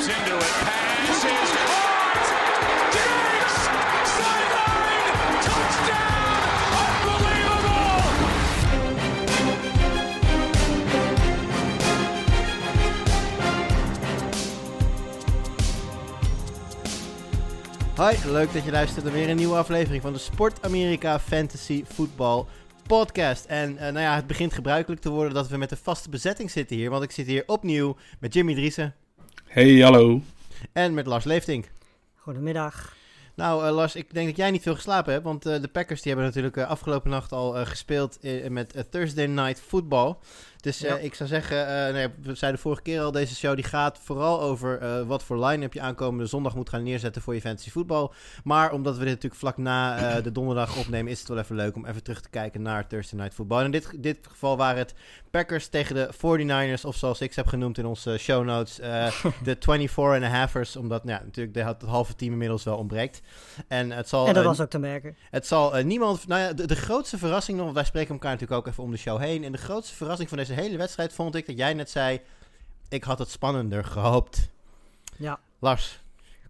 Moves into it. Pass is caught. Diggs! Sideline! Touchdown! Unbelievable! Hoi, leuk dat je luistert naar weer een nieuwe aflevering van de Sport Amerika Fantasy Football Podcast. En eh, nou ja, het begint gebruikelijk te worden dat we met een vaste bezetting zitten hier. Want ik zit hier opnieuw met Jimmy Driessen Hey, hallo. en met Lars Leeftink. Goedemiddag. Nou, eh, Lars, ik denk dat jij niet veel geslapen hebt. Want eh, de Packers die hebben natuurlijk eh, afgelopen nacht al eh, gespeeld met Thursday Night Football. Dus eh, Ja. ik zou zeggen, eh, nee, we zeiden vorige keer al, deze show die gaat vooral over eh, wat voor line-up je aankomende zondag moet gaan neerzetten voor je fantasy voetbal. Maar omdat we dit natuurlijk vlak na de donderdag opnemen, is het wel even leuk om even terug te kijken naar Thursday Night Football. En in dit, dit geval waren het Packers tegen de 49ers, of zoals ik ze heb genoemd in onze show notes, de 24 and a halfers. Omdat nou ja, natuurlijk de, het halve team inmiddels wel ontbreekt. En het zal, en dat was ook te merken. het zal niemand. Nou ja, de, de grootste verrassing nog. Want wij spreken elkaar natuurlijk ook even om de show heen. En de grootste verrassing van deze hele wedstrijd vond ik dat jij net zei. Ik had het spannender gehoopt. Ja. Lars,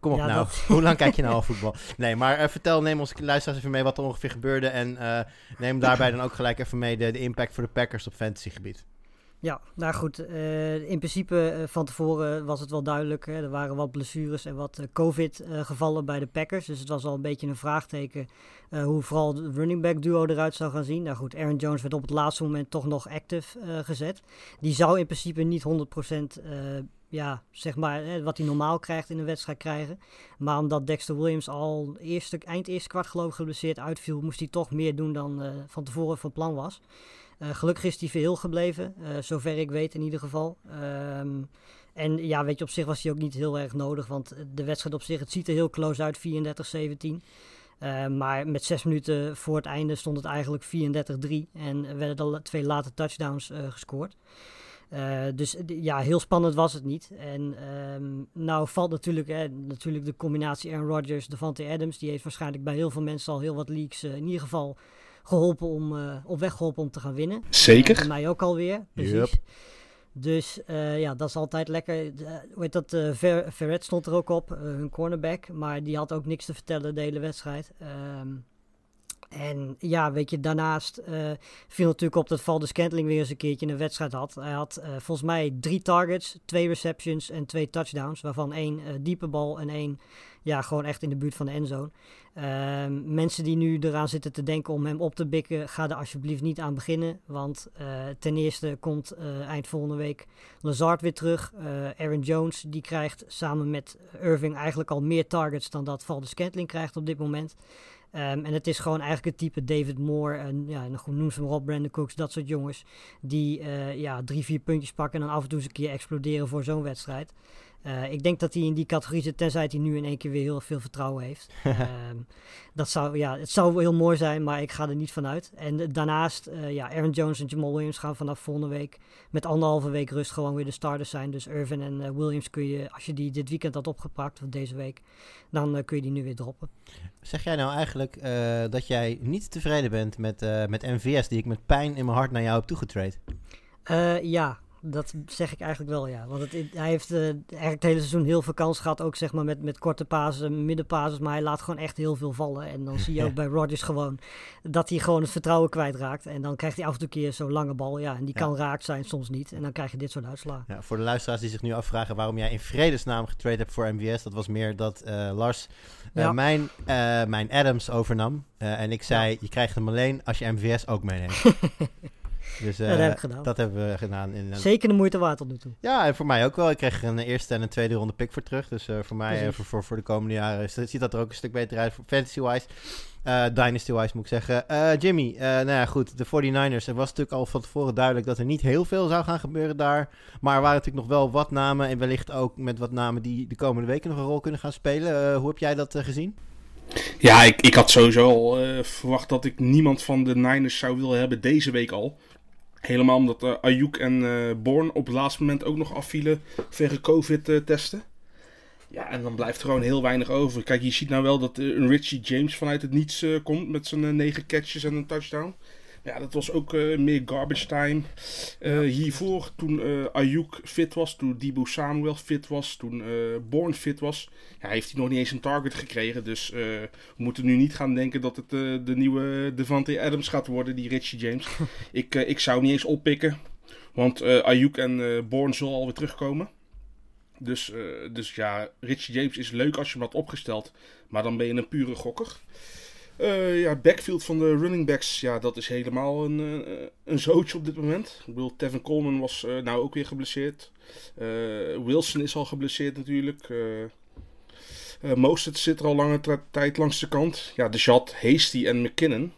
kom op Ja, nou. dat- Hoe lang kijk je nou al voetbal? Nee, maar eh, vertel, neem onze luisteraars even mee wat er ongeveer gebeurde. En eh, neem daarbij dan ook gelijk even mee de, de impact voor de Packers op fantasygebied. Ja, nou goed. eh, in principe eh, van tevoren was het wel duidelijk. Hè, er waren wat blessures en wat COVID-gevallen bij de Packers. Dus het was al een beetje een vraagteken eh, hoe vooral de running back duo eruit zou gaan zien. Nou goed, Aaron Jones werd op het laatste moment toch nog active eh, gezet. Die zou in principe niet 100% eh, ja, zeg maar, wat hij normaal krijgt in een wedstrijd krijgen. Maar omdat Dexter Williams al eerste, eind eerste kwart geloof ik geblesseerd uitviel, moest hij toch meer doen dan eh, van tevoren van plan was. Eh, gelukkig is hij veel gebleven, eh, zover ik weet in ieder geval. Ehm, en ja, weet je, op zich was hij ook niet heel erg nodig, want de wedstrijd op zich, het ziet er heel close uit, 34-17. Eh, maar met zes minuten voor het einde stond het eigenlijk 34-3 en werden er twee late touchdowns gescoord. Eh, dus d- ja, heel spannend was het niet. En ehm, nou valt natuurlijk, hè, natuurlijk de combinatie Aaron Rodgers, Devante Adams. Die heeft waarschijnlijk bij heel veel mensen al heel wat leaks eh, in ieder geval geholpen om, eh, op weg geholpen om te gaan winnen. Eh, Zeker. bij mij ook alweer, precies. Dus eh, ja, dat is altijd lekker. Heet dat? eh Ver, Verret stond er ook op, eh, hun cornerback. Maar die had ook niks te vertellen de hele wedstrijd. Ehm, en ja, weet je, daarnaast eh, viel natuurlijk op dat Valdes Scantling weer eens een keertje een wedstrijd had. Hij had eh, volgens mij drie targets, twee receptions en twee touchdowns. Waarvan één eh, diepe bal en één ja, gewoon echt in de buurt van de endzone. Ehm, mensen die nu eraan zitten te denken om hem op te bikken, ga er alsjeblieft niet aan beginnen. Want ten eerste komt eind volgende week Lazard weer terug. Aaron Jones die krijgt samen met Irving eigenlijk al meer targets dan dat Valdes Scantling krijgt op dit moment. Ehm, en het is gewoon eigenlijk het type David Moore en ja, noem ze maar op, Brandon Cooks, dat soort jongens. Die eh, ja, drie, vier puntjes pakken en dan af en toe eens een keer exploderen voor zo'n wedstrijd. Eh, ik denk dat hij in die categorie zit, tenzij hij nu in één keer weer heel veel vertrouwen heeft. Ehm, dat zou, ja, het zou heel mooi zijn, maar ik ga er niet van uit. En daarnaast, eh, ja, Aaron Jones en Jamal Williams gaan vanaf volgende week met anderhalve week rust gewoon weer de starters zijn. Dus Irvin en eh, Williams kun je, als je die dit weekend had opgepakt, of deze week, dan kun je die nu weer droppen. Zeg jij nou eigenlijk dat jij niet tevreden bent met, met MVS, die ik met pijn in mijn hart naar jou heb toegetraind? Ja, dat zeg ik eigenlijk wel, ja. Want het, hij heeft eh, eigenlijk het hele seizoen heel veel kans gehad. Ook zeg maar met, met korte pasen, middenpases. Maar hij laat gewoon echt heel veel vallen. En dan zie je ook bij Rodgers gewoon dat hij gewoon het vertrouwen kwijtraakt. En dan krijgt hij af en toe een keer zo'n lange bal. Ja, en die Ja. kan raakt zijn, soms niet. En dan krijg je dit soort uitslagen. Ja, voor de luisteraars die zich nu afvragen waarom jij in vredesnaam getrade hebt voor MVS, dat was meer dat eh, Lars eh, Ja. mijn, mijn Adams overnam. En ik zei, je krijgt hem alleen als je MVS ook meeneemt. dus eh, dat heb ik gedaan. dat hebben we gedaan. In, Zeker de moeite waard tot nu toe. ja, en voor mij ook wel. Ik kreeg er een eerste en een tweede ronde pick voor terug. Dus eh, voor mij, eh, voor, voor, voor de komende jaren, is- ziet dat er ook een stuk beter uit. Fantasy-wise. Eh, Dynasty-wise moet ik zeggen. Eh, Jimmy, eh, nou ja, goed. De 49ers. Er was natuurlijk al van tevoren duidelijk dat er niet heel veel zou gaan gebeuren daar. Maar er waren natuurlijk nog wel wat namen. En wellicht ook met wat namen die de komende weken nog een rol kunnen gaan spelen. Eh, hoe heb jij dat eh, gezien? Ja, ik, ik had sowieso al eh, verwacht dat ik niemand van de Niners zou willen hebben deze week al. Helemaal omdat eh Ayuk en eh Born op het laatste moment ook nog afvielen vanwege COVID-testen. ja, en dan blijft er gewoon heel weinig over. Kijk, je ziet nou wel dat eh, een Richie James vanuit het niets eh, komt met zijn eh, negen catches en een touchdown. Ja, dat was ook eh, meer garbage time. Eh, hiervoor, toen eh Ayuk fit was, toen Debo Samuel fit was, toen Bourne fit was, ja, heeft hij nog niet eens een target gekregen. Dus we moeten nu niet gaan denken dat het de nieuwe Devante Adams gaat worden, die Richie James. ik, ik zou niet eens oppikken, want Ayuk en Bourne zullen alweer terugkomen. Dus, dus ja, Richie James is leuk als je hem had opgesteld, maar dan ben je een pure gokker. Eh, ja, backfield van de running backs, ja, dat is helemaal een, eh, een zootje op dit moment. Ik bedoel, Tevin Coleman was eh, nou ook weer geblesseerd. Wilson is al geblesseerd natuurlijk. Eh, Mostert zit er al lange tijd langs de kant. Ja, de Jat, Hasty en McKinnon.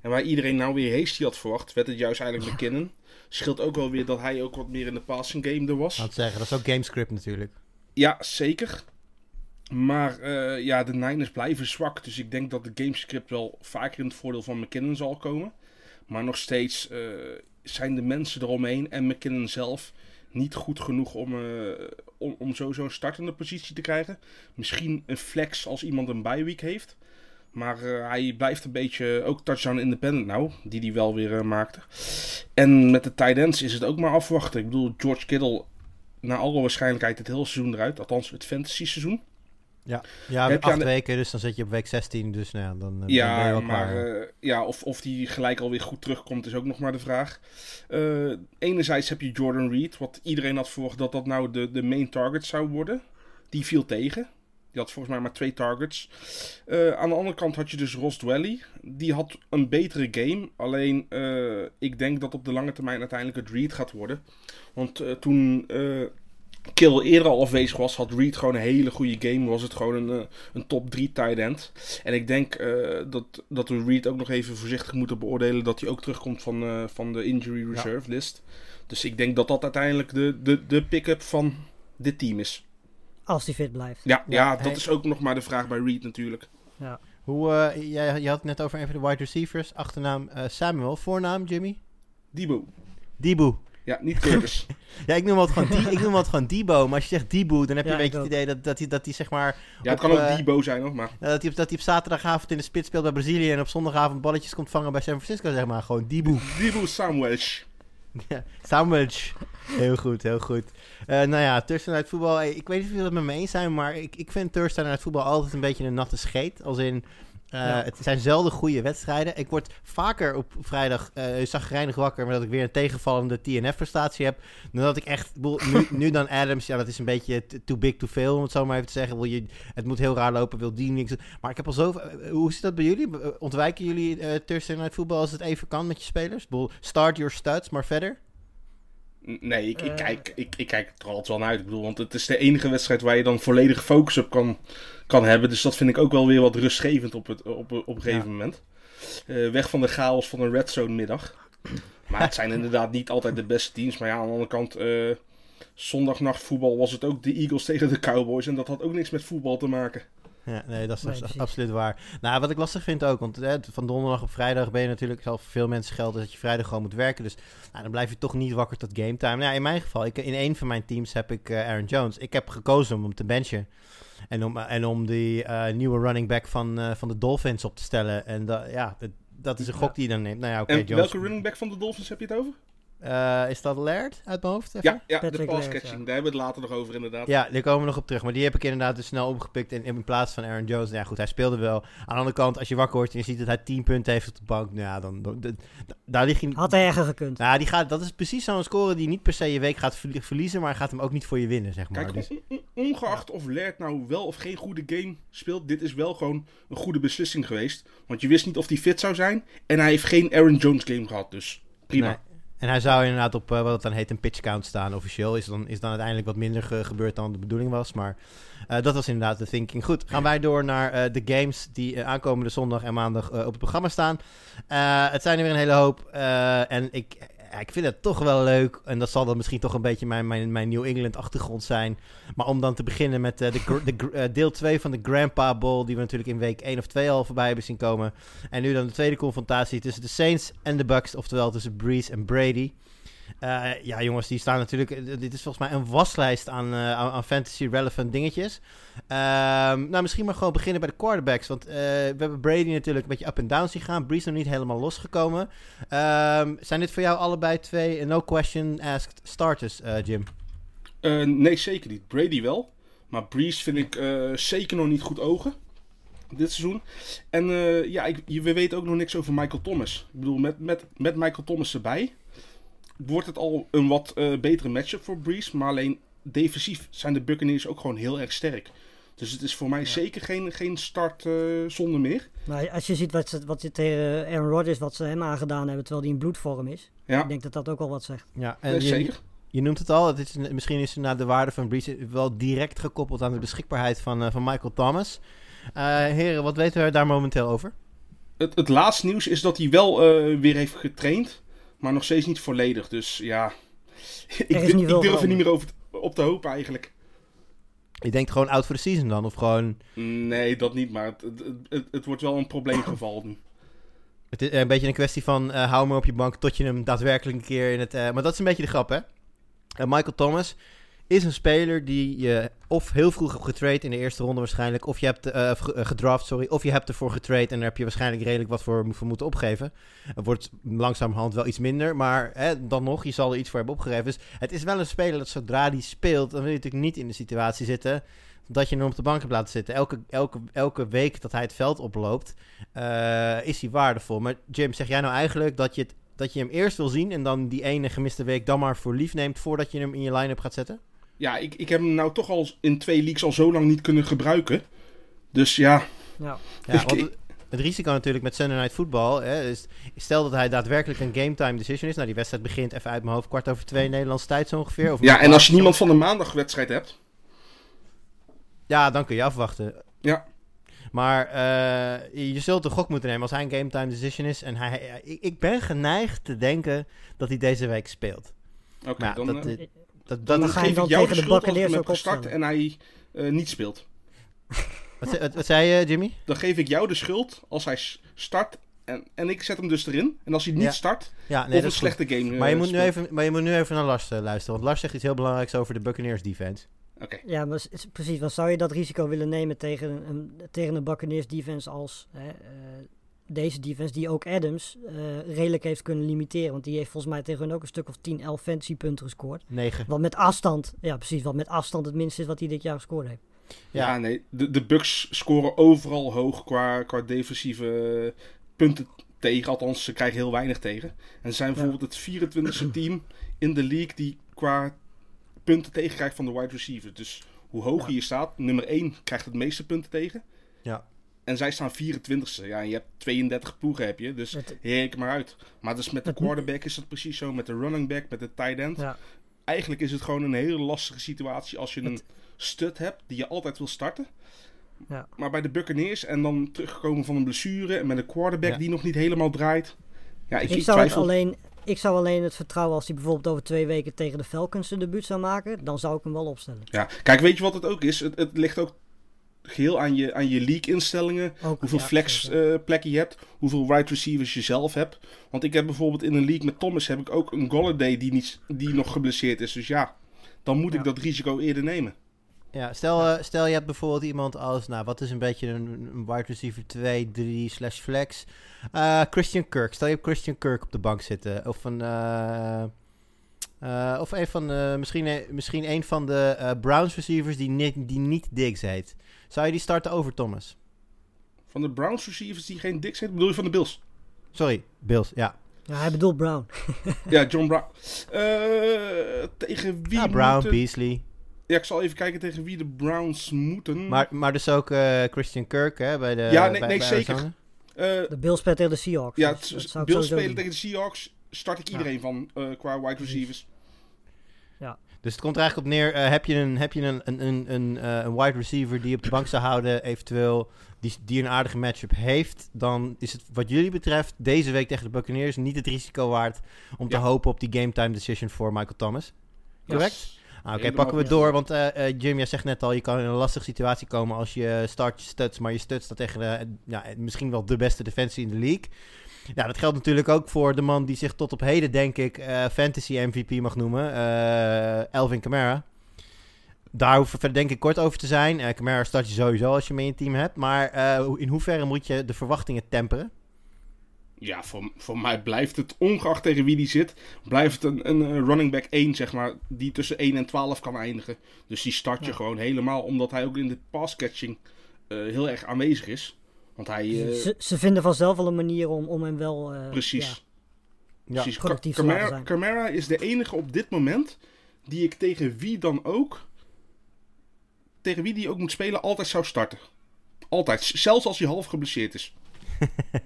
En waar iedereen nou weer Hasty had verwacht, werd het juist eigenlijk McKinnon. Scheelt ook wel weer dat hij ook wat meer in de passing game er was. Laat zeggen, dat is ook gamescript natuurlijk. Ja, zeker. Maar eh, ja, de Niners blijven zwak. Dus ik denk dat de gamescript wel vaker in het voordeel van McKinnon zal komen. Maar nog steeds eh, zijn de mensen eromheen en McKinnon zelf niet goed genoeg om, eh, om, sowieso een startende positie te krijgen. Misschien een flex als iemand een bye week heeft. Maar hij blijft een beetje ook touchdown independent nou, die hij wel weer eh, maakte. En met de tight ends is het ook maar afwachten. Ik bedoel, George Kittle naar alle waarschijnlijkheid het hele seizoen eruit. Althans, het fantasy seizoen. Ja, ja Heb acht aan de- weken, dus dan zit je op week 16. Dus nou ja, dan, eh, dan ben je Ja, maar eh, ja, of, of die gelijk alweer goed terugkomt is ook nog maar de vraag. Eh, enerzijds heb je Jordan Reed, wat iedereen had verwacht dat dat nou de, de main target zou worden. Die viel tegen. Die had volgens mij maar twee targets. Aan de andere kant had je dus Ross Dwelly. Die had een betere game. Alleen ik denk dat op de lange termijn uiteindelijk het Reed gaat worden. Want toen Kill eerder al afwezig was, had Reed gewoon een hele goede game. Was het gewoon een, eh, een top 3 tight end. En ik denk eh, dat, dat we Reed ook nog even voorzichtig moeten beoordelen dat hij ook terugkomt van, eh, van de injury reserve list. Dus ik denk dat dat uiteindelijk de, de, de pick-up van dit team is. Als die fit blijft. Ja, ja, Ja, dat hij- is ook nog maar de vraag bij Reed natuurlijk. Ja. Hoe, eh, jij, je had het net over een van de wide receivers. Achternaam eh, Samuel. Voornaam Jimmy? Debo. Dibu. Ja, niet Curtis. Ja, ik noem het gewoon, die, ik noem het gewoon Debo. Maar als je zegt Dibu, dan heb je Ja, een beetje het idee dat, dat, hij, dat hij zeg maar... ja, het op, kan ook eh, Debo zijn hoor, maar... dat, hij, op- dat hij op zaterdagavond in de spits speelt bij Brazilië... en op zondagavond balletjes komt vangen bij San Francisco, zeg maar. Gewoon Dibu. Debo Samuel. Ja, Sandwich. Heel goed, heel goed. Eh, nou ja, Thursday Night Voetbal. Ik weet niet of jullie het met me eens zijn, maar ik, ik vind Thursday Night Voetbal altijd een beetje een natte scheet. Als in, eh, Ja. het zijn zelden goede wedstrijden. Ik word vaker op vrijdag uh, zagrijnig wakker, maar dat ik weer een tegenvallende TNF-prestatie heb. Dan dat ik echt, nu, nu dan Adams, ja, dat is een beetje too big to fail, om het zo maar even te zeggen. Wil je, het moet heel raar lopen, wil die niks. Maar ik heb al zoveel. eh, hoe zit dat bij jullie? Ontwijken jullie eh Thursday Night Voetbal als het even kan met je spelers? Start your studs, maar verder? Nee, ik, ik, Eh. kijk, ik, ik kijk er altijd wel naar uit. Ik bedoel, want het is de enige wedstrijd waar je dan volledige focus op kan, kan hebben. Dus dat vind ik ook wel weer wat rustgevend op, het, op, op een gegeven Ja. moment. Eh, weg van de chaos van een red zone middag. Maar het zijn inderdaad niet altijd de beste teams. Maar ja, aan de andere kant, eh zondagnacht voetbal was het ook de Eagles tegen de Cowboys. En dat had ook niks met voetbal te maken. Ja, nee, dat is Nee, absoluut waar. Nou, wat ik lastig vind ook, want hè, van donderdag op vrijdag ben je natuurlijk, voor veel mensen gelden dat je vrijdag gewoon moet werken. Dus nou, dan blijf je toch niet wakker tot game time. Nou, ja, in mijn geval, ik, in een van mijn teams heb ik eh, Aaron Jones. Ik heb gekozen om hem te benchen. En om, en om die eh, nieuwe running back van, eh, van de Dolphins op te stellen. En da, ja, dat, dat is een gok die je dan neemt. Nou ja, oké, en Jones. welke running back van de Dolphins heb je het over? Eh, is dat Laird uit mijn hoofd? even? Ja, ja de Patrick pass Laird, catching. ja. Daar hebben we het later nog over inderdaad. Ja, daar komen we nog op terug. Maar die heb ik inderdaad dus snel opgepikt in, in plaats van Aaron Jones. Nou Ja, goed, hij speelde wel. Aan de andere kant, als je wakker wordt en je ziet dat hij 10 punten heeft op de bank, nou ja, dan, dan, dan- daar lig je... Had erger gekund. Nou, die gaat, dat is precies zo'n score die niet per se je week gaat verlie- verliezen, maar hij gaat hem ook niet voor je winnen, zeg maar. Kijk, Dus, on- on- ongeacht of Laird nou wel of geen goede game speelt, dit is wel gewoon een goede beslissing geweest. Want je wist niet of hij fit zou zijn. En hij heeft geen Aaron Jones game gehad, dus prima. nee. En hij zou inderdaad op eh, wat het dan heet een pitch count staan. Officieel is dan, is dan uiteindelijk wat minder ge- gebeurd dan de bedoeling was. Maar eh, dat was inderdaad de thinking. Goed, gaan wij door naar eh, de games die aankomende zondag en maandag op het programma staan. Het zijn er weer een hele hoop. en ik, ik vind het toch wel leuk. En dat zal dan misschien toch een beetje mijn, mijn, mijn New England achtergrond zijn. Maar om dan te beginnen met eh, de, de, eh, deel 2 van de Grandpa Bowl. Die we natuurlijk in week 1 of 2 al voorbij hebben zien komen. En nu dan de tweede confrontatie tussen de Saints en de Bucks. Oftewel tussen Breeze en Brady. Eh, ja, jongens, die staan natuurlijk. eh, Dit is volgens mij een waslijst aan, eh, aan, fantasy-relevant dingetjes. Ehm, nou, misschien maar gewoon beginnen bij de quarterbacks. Want we hebben Brady natuurlijk een beetje up en down zien gaan. Breeze nog niet helemaal losgekomen. Ehm, zijn dit voor jou allebei twee no question asked starters, Jim? Nee, zeker niet. Brady wel. Maar Breeze vind ik zeker nog niet goed ogen. Dit seizoen. En ja, ik, we weten ook nog niks over Michael Thomas. Ik bedoel, met, met, met Michael Thomas erbij. Wordt het al een wat eh, betere matchup voor Breeze. Maar alleen defensief zijn de Buccaneers ook gewoon heel erg sterk. Dus het is voor mij zeker geen, geen start eh, zonder meer. Maar als je ziet wat, ze, wat je tegen Aaron Rodgers, wat ze hem aangedaan hebben, terwijl hij in bloedvorm is. Ja, Ik denk dat dat ook al wat zegt. Ja, eh, je, zeker. je noemt het al. Het is, misschien is naar de waarde van Breeze wel direct gekoppeld aan de beschikbaarheid van, eh, van Michael Thomas. Eh, heren, wat weten we daar momenteel over? Het, het laatste nieuws is dat hij wel eh, weer heeft getraind. Maar nog steeds niet volledig. Dus ja, ik, durf er niet meer over op te hopen eigenlijk. Je denkt gewoon out for the season dan? Of gewoon... Nee, dat niet, maar het, het, het, het wordt wel een probleemgeval nu. Het is een beetje een kwestie van eh, hou hem op je bank tot je hem daadwerkelijk een keer in het... eh, maar dat is een beetje de grap, hè? Eh, Michael Thomas is een speler die je of heel vroeg hebt getrade in de eerste ronde waarschijnlijk... of je hebt eh, eh, gedraft, sorry, of je hebt ervoor getrade... en daar heb je waarschijnlijk redelijk wat voor, voor moeten opgeven. Het wordt langzamerhand wel iets minder, maar hè, dan nog, je zal er iets voor hebben opgegeven. Dus het is wel een speler dat zodra die speelt... dan wil je natuurlijk niet in de situatie zitten dat je hem op de bank hebt laten zitten. Elke, elke, elke week dat hij het veld oploopt, eh, is hij waardevol. Maar Jim, zeg jij nou eigenlijk dat je, het, dat je hem eerst wil zien... en dan die ene gemiste week dan maar voor lief neemt... voordat je hem in je line-up gaat zetten? Ja, ik, ik heb hem nou toch al in twee leagues al zo lang niet kunnen gebruiken. Dus ja, Ja. Ja, Ik- want het, het risico natuurlijk met Sunday Night Football... Hè, is, stel dat hij daadwerkelijk een game time decision is... nou, die wedstrijd begint even uit mijn hoofd... kwart over twee Nederlandse tijd zo ongeveer. Of ja en als je niemand van de maandagwedstrijd hebt. Ja, dan kun je afwachten. Ja, Maar eh, je zult de gok moeten nemen als hij een game time decision is. En hij, hij- ik, ben geneigd te denken dat hij deze week speelt. oké. Ja, dan, dat, eh, dat, dan, dat, ga je geef dan ik jou tegen de Buccaneers heb ook gestart en hij eh, niet speelt. wat, wat, wat zei je, Jimmy? Dan geef ik jou de schuld als hij start en, en ik zet hem dus erin. En als hij niet Ja. start, Ja, nee, dat een goed. slechte game eh, Maar je, moet nu even, maar je moet nu even naar Lars eh, luisteren. Want Lars zegt iets heel belangrijks over de Buccaneers defense. Oké. Ja, maar precies. Dan zou je dat risico willen nemen tegen een, tegen een Buccaneers defense als hè, eh, deze defense, die ook Adams eh, redelijk heeft kunnen limiteren. Want die heeft volgens mij tegen hun ook een stuk of 10, 11 fantasy punten gescoord. 9. Wat met afstand, ja precies, wat met afstand het minste is wat hij dit jaar gescoord heeft. Ja, Ja. nee. De, de Bucks scoren overal hoog qua, qua defensieve punten tegen. Althans, ze krijgen heel weinig tegen. En ze zijn bijvoorbeeld het 24e team in de league die qua punten tegenkrijgt van de wide receiver. Dus hoe hoger Ja. je staat, nummer 1 krijgt het meeste punten tegen. Ja. En zij staan 24e. Ja, en je hebt 32 ploegen heb je. Dus Het- reken maar uit. Maar dus met de quarterback is dat precies zo. Met de running back, met de tight end. Ja. Eigenlijk is het gewoon een hele lastige situatie als je een stud hebt die je altijd wil starten. Ja. Maar bij de Buccaneers en dan teruggekomen van een blessure en met een quarterback Ja. die nog niet helemaal draait. Ja, ik, Ik, ik zou het alleen, ik zou alleen het vertrouwen als hij bijvoorbeeld over twee weken tegen de Falcons zijn debuut zou maken, dan zou ik hem wel opstellen. Ja, kijk, weet je wat het ook is? Het, het ligt ook geheel aan je, aan je league instellingen. Ook, Hoeveel ja, flex eh, plekken je hebt. Hoeveel wide receivers je zelf hebt. Want ik heb bijvoorbeeld in een league met Thomas heb ik ook een Golladay die, niet, die nog geblesseerd is. Dus ja, dan moet ik dat risico eerder nemen. Ja, stel, eh, stel je hebt bijvoorbeeld iemand als, nou, wat is een beetje een, een wide receiver 2, 3 slash flex. Eh, Christian Kirk. Stel je hebt Christian Kirk op de bank zitten. Of een, eh, eh, of een van, de- misschien, een- misschien een van de eh, Browns receivers die niet, die niet Diggs heet. Zou je die starten over Thomas? Van de Browns receivers die geen dik zijn, bedoel je van de Bills? Sorry, Bills, ja. Ja, hij bedoelt Brown. Ja, John Brown. Eh, tegen wie Ja, Ah, Brown, moeten... Beasley. Ja, ik zal even kijken tegen wie de Browns moeten. Maar, maar dus ook eh, Christian Kirk hè, bij de Ja, nee, bij- nee, bij zeker. Eh, De Bills spelen tegen de Seahawks. ja, dus Bills spelen doen. tegen de Seahawks. Start ik Ja. iedereen van eh, qua wide Precies. receivers. Dus het komt er eigenlijk op neer, eh, heb je, een, heb je een, een, een, een, eh, een wide receiver die op de bank zou houden, eventueel, die, die een aardige matchup heeft, dan is het wat jullie betreft deze week tegen de Buccaneers niet het risico waard om te Ja. hopen op die game time decision voor Michael Thomas. Correct? Yes. Ah, Oké, pakken we door, want eh, Jim, jij zegt net al, je kan in een lastige situatie komen als je start je stuts, maar je stuts staat tegen de, ja, misschien wel de beste defensie in de league. Ja, dat geldt natuurlijk ook voor de man die zich tot op heden, denk ik, eh, Fantasy MVP mag noemen. eh, Elvin Kamara. Daar hoeven we verder denk ik kort over te zijn. Eh Kamara start je sowieso als je hem in je team hebt. Maar eh, in hoeverre moet je de verwachtingen temperen? Ja, voor, voor mij blijft het, ongeacht tegen wie die zit, blijft het een, een running back 1, zeg maar, die tussen 1 en 12 kan eindigen. Dus die start je Ja. gewoon helemaal, omdat hij ook in de passcatching eh heel erg aanwezig is. Want hij, eh, ze, ze vinden vanzelf wel een manier om, om hem wel... eh, precies. ja, Ja, precies. productief Camara. Camara is de enige op dit moment die ik tegen wie dan ook, tegen wie die ook moet spelen, altijd zou starten. Altijd. Zelfs als hij half geblesseerd is.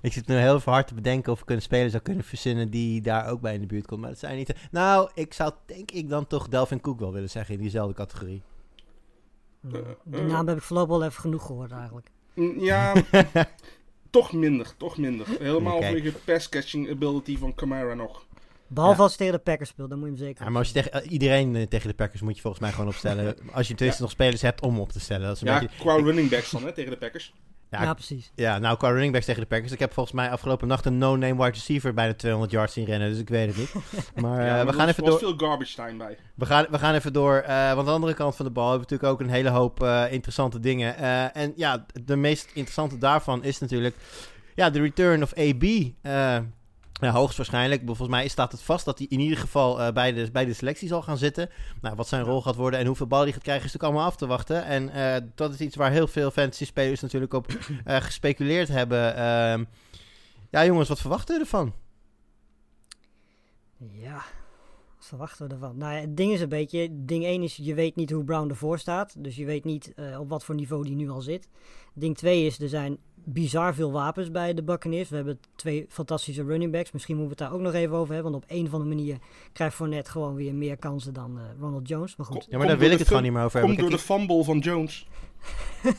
Ik zit nu heel even hard te bedenken of ik een speler zou kunnen verzinnen die daar ook bij in de buurt komt. Maar dat zijn niet... Nou, ik zou denk ik dan toch Delvin Cook wel willen zeggen in diezelfde categorie. ja. Eh, Die eh. naam heb ik voorlopig wel even genoeg gehoord eigenlijk. Ja, toch minder, toch minder. Helemaal Oké. vanwege de pass-catching ability van Camara nog. Behalve Ja. als je tegen de Packers speelt, dan moet je hem zeker Ja, maar als je tegen, eh, iedereen eh, tegen de Packers moet je volgens mij gewoon opstellen. Als je tenminste nog spelers hebt om op te stellen. Dat is een Ja, beetje, qua running backs dan, hè, tegen de Packers. Ja, Ja, precies. ja, nou qua running backs tegen de Packers. Ik heb volgens mij afgelopen nacht een no-name wide receiver bij de 200 yards zien rennen. Dus ik weet het niet. Maar eh, ja, maar we, er gaan even door, veel garbage time bij. we, gaan, we gaan even door. eh, want aan de andere kant van de bal hebben we natuurlijk ook een hele hoop eh, interessante dingen. Eh, en ja, de meest interessante daarvan is natuurlijk ja, de return of AB. Ja, hoogstwaarschijnlijk. Volgens mij staat het vast dat hij in ieder geval eh, bij, de, bij de selectie zal gaan zitten. Nou, wat zijn rol gaat worden en hoeveel bal hij gaat krijgen, is natuurlijk allemaal af te wachten. En eh, dat is iets waar heel veel fantasy-spelers natuurlijk op eh, gespeculeerd hebben. Ehm, ja, jongens, wat verwachten we ervan? Ja, verwachten we ervan? Nou ja, het ding is een beetje, ding 1 is, je weet niet hoe Brown ervoor staat. Dus je weet niet eh, op wat voor niveau die nu al zit. Ding 2 is, er zijn bizar veel wapens bij de Buccaneers. We hebben twee fantastische running backs. Misschien moeten we het daar ook nog even over hebben. Want op een of andere manier krijgt Fournette gewoon weer meer kansen dan eh, Ronald Jones. Maar goed, Kom- Ja, maar daar Komt wil ik het gewoon niet meer over Komt hebben. door de fumble van Jones.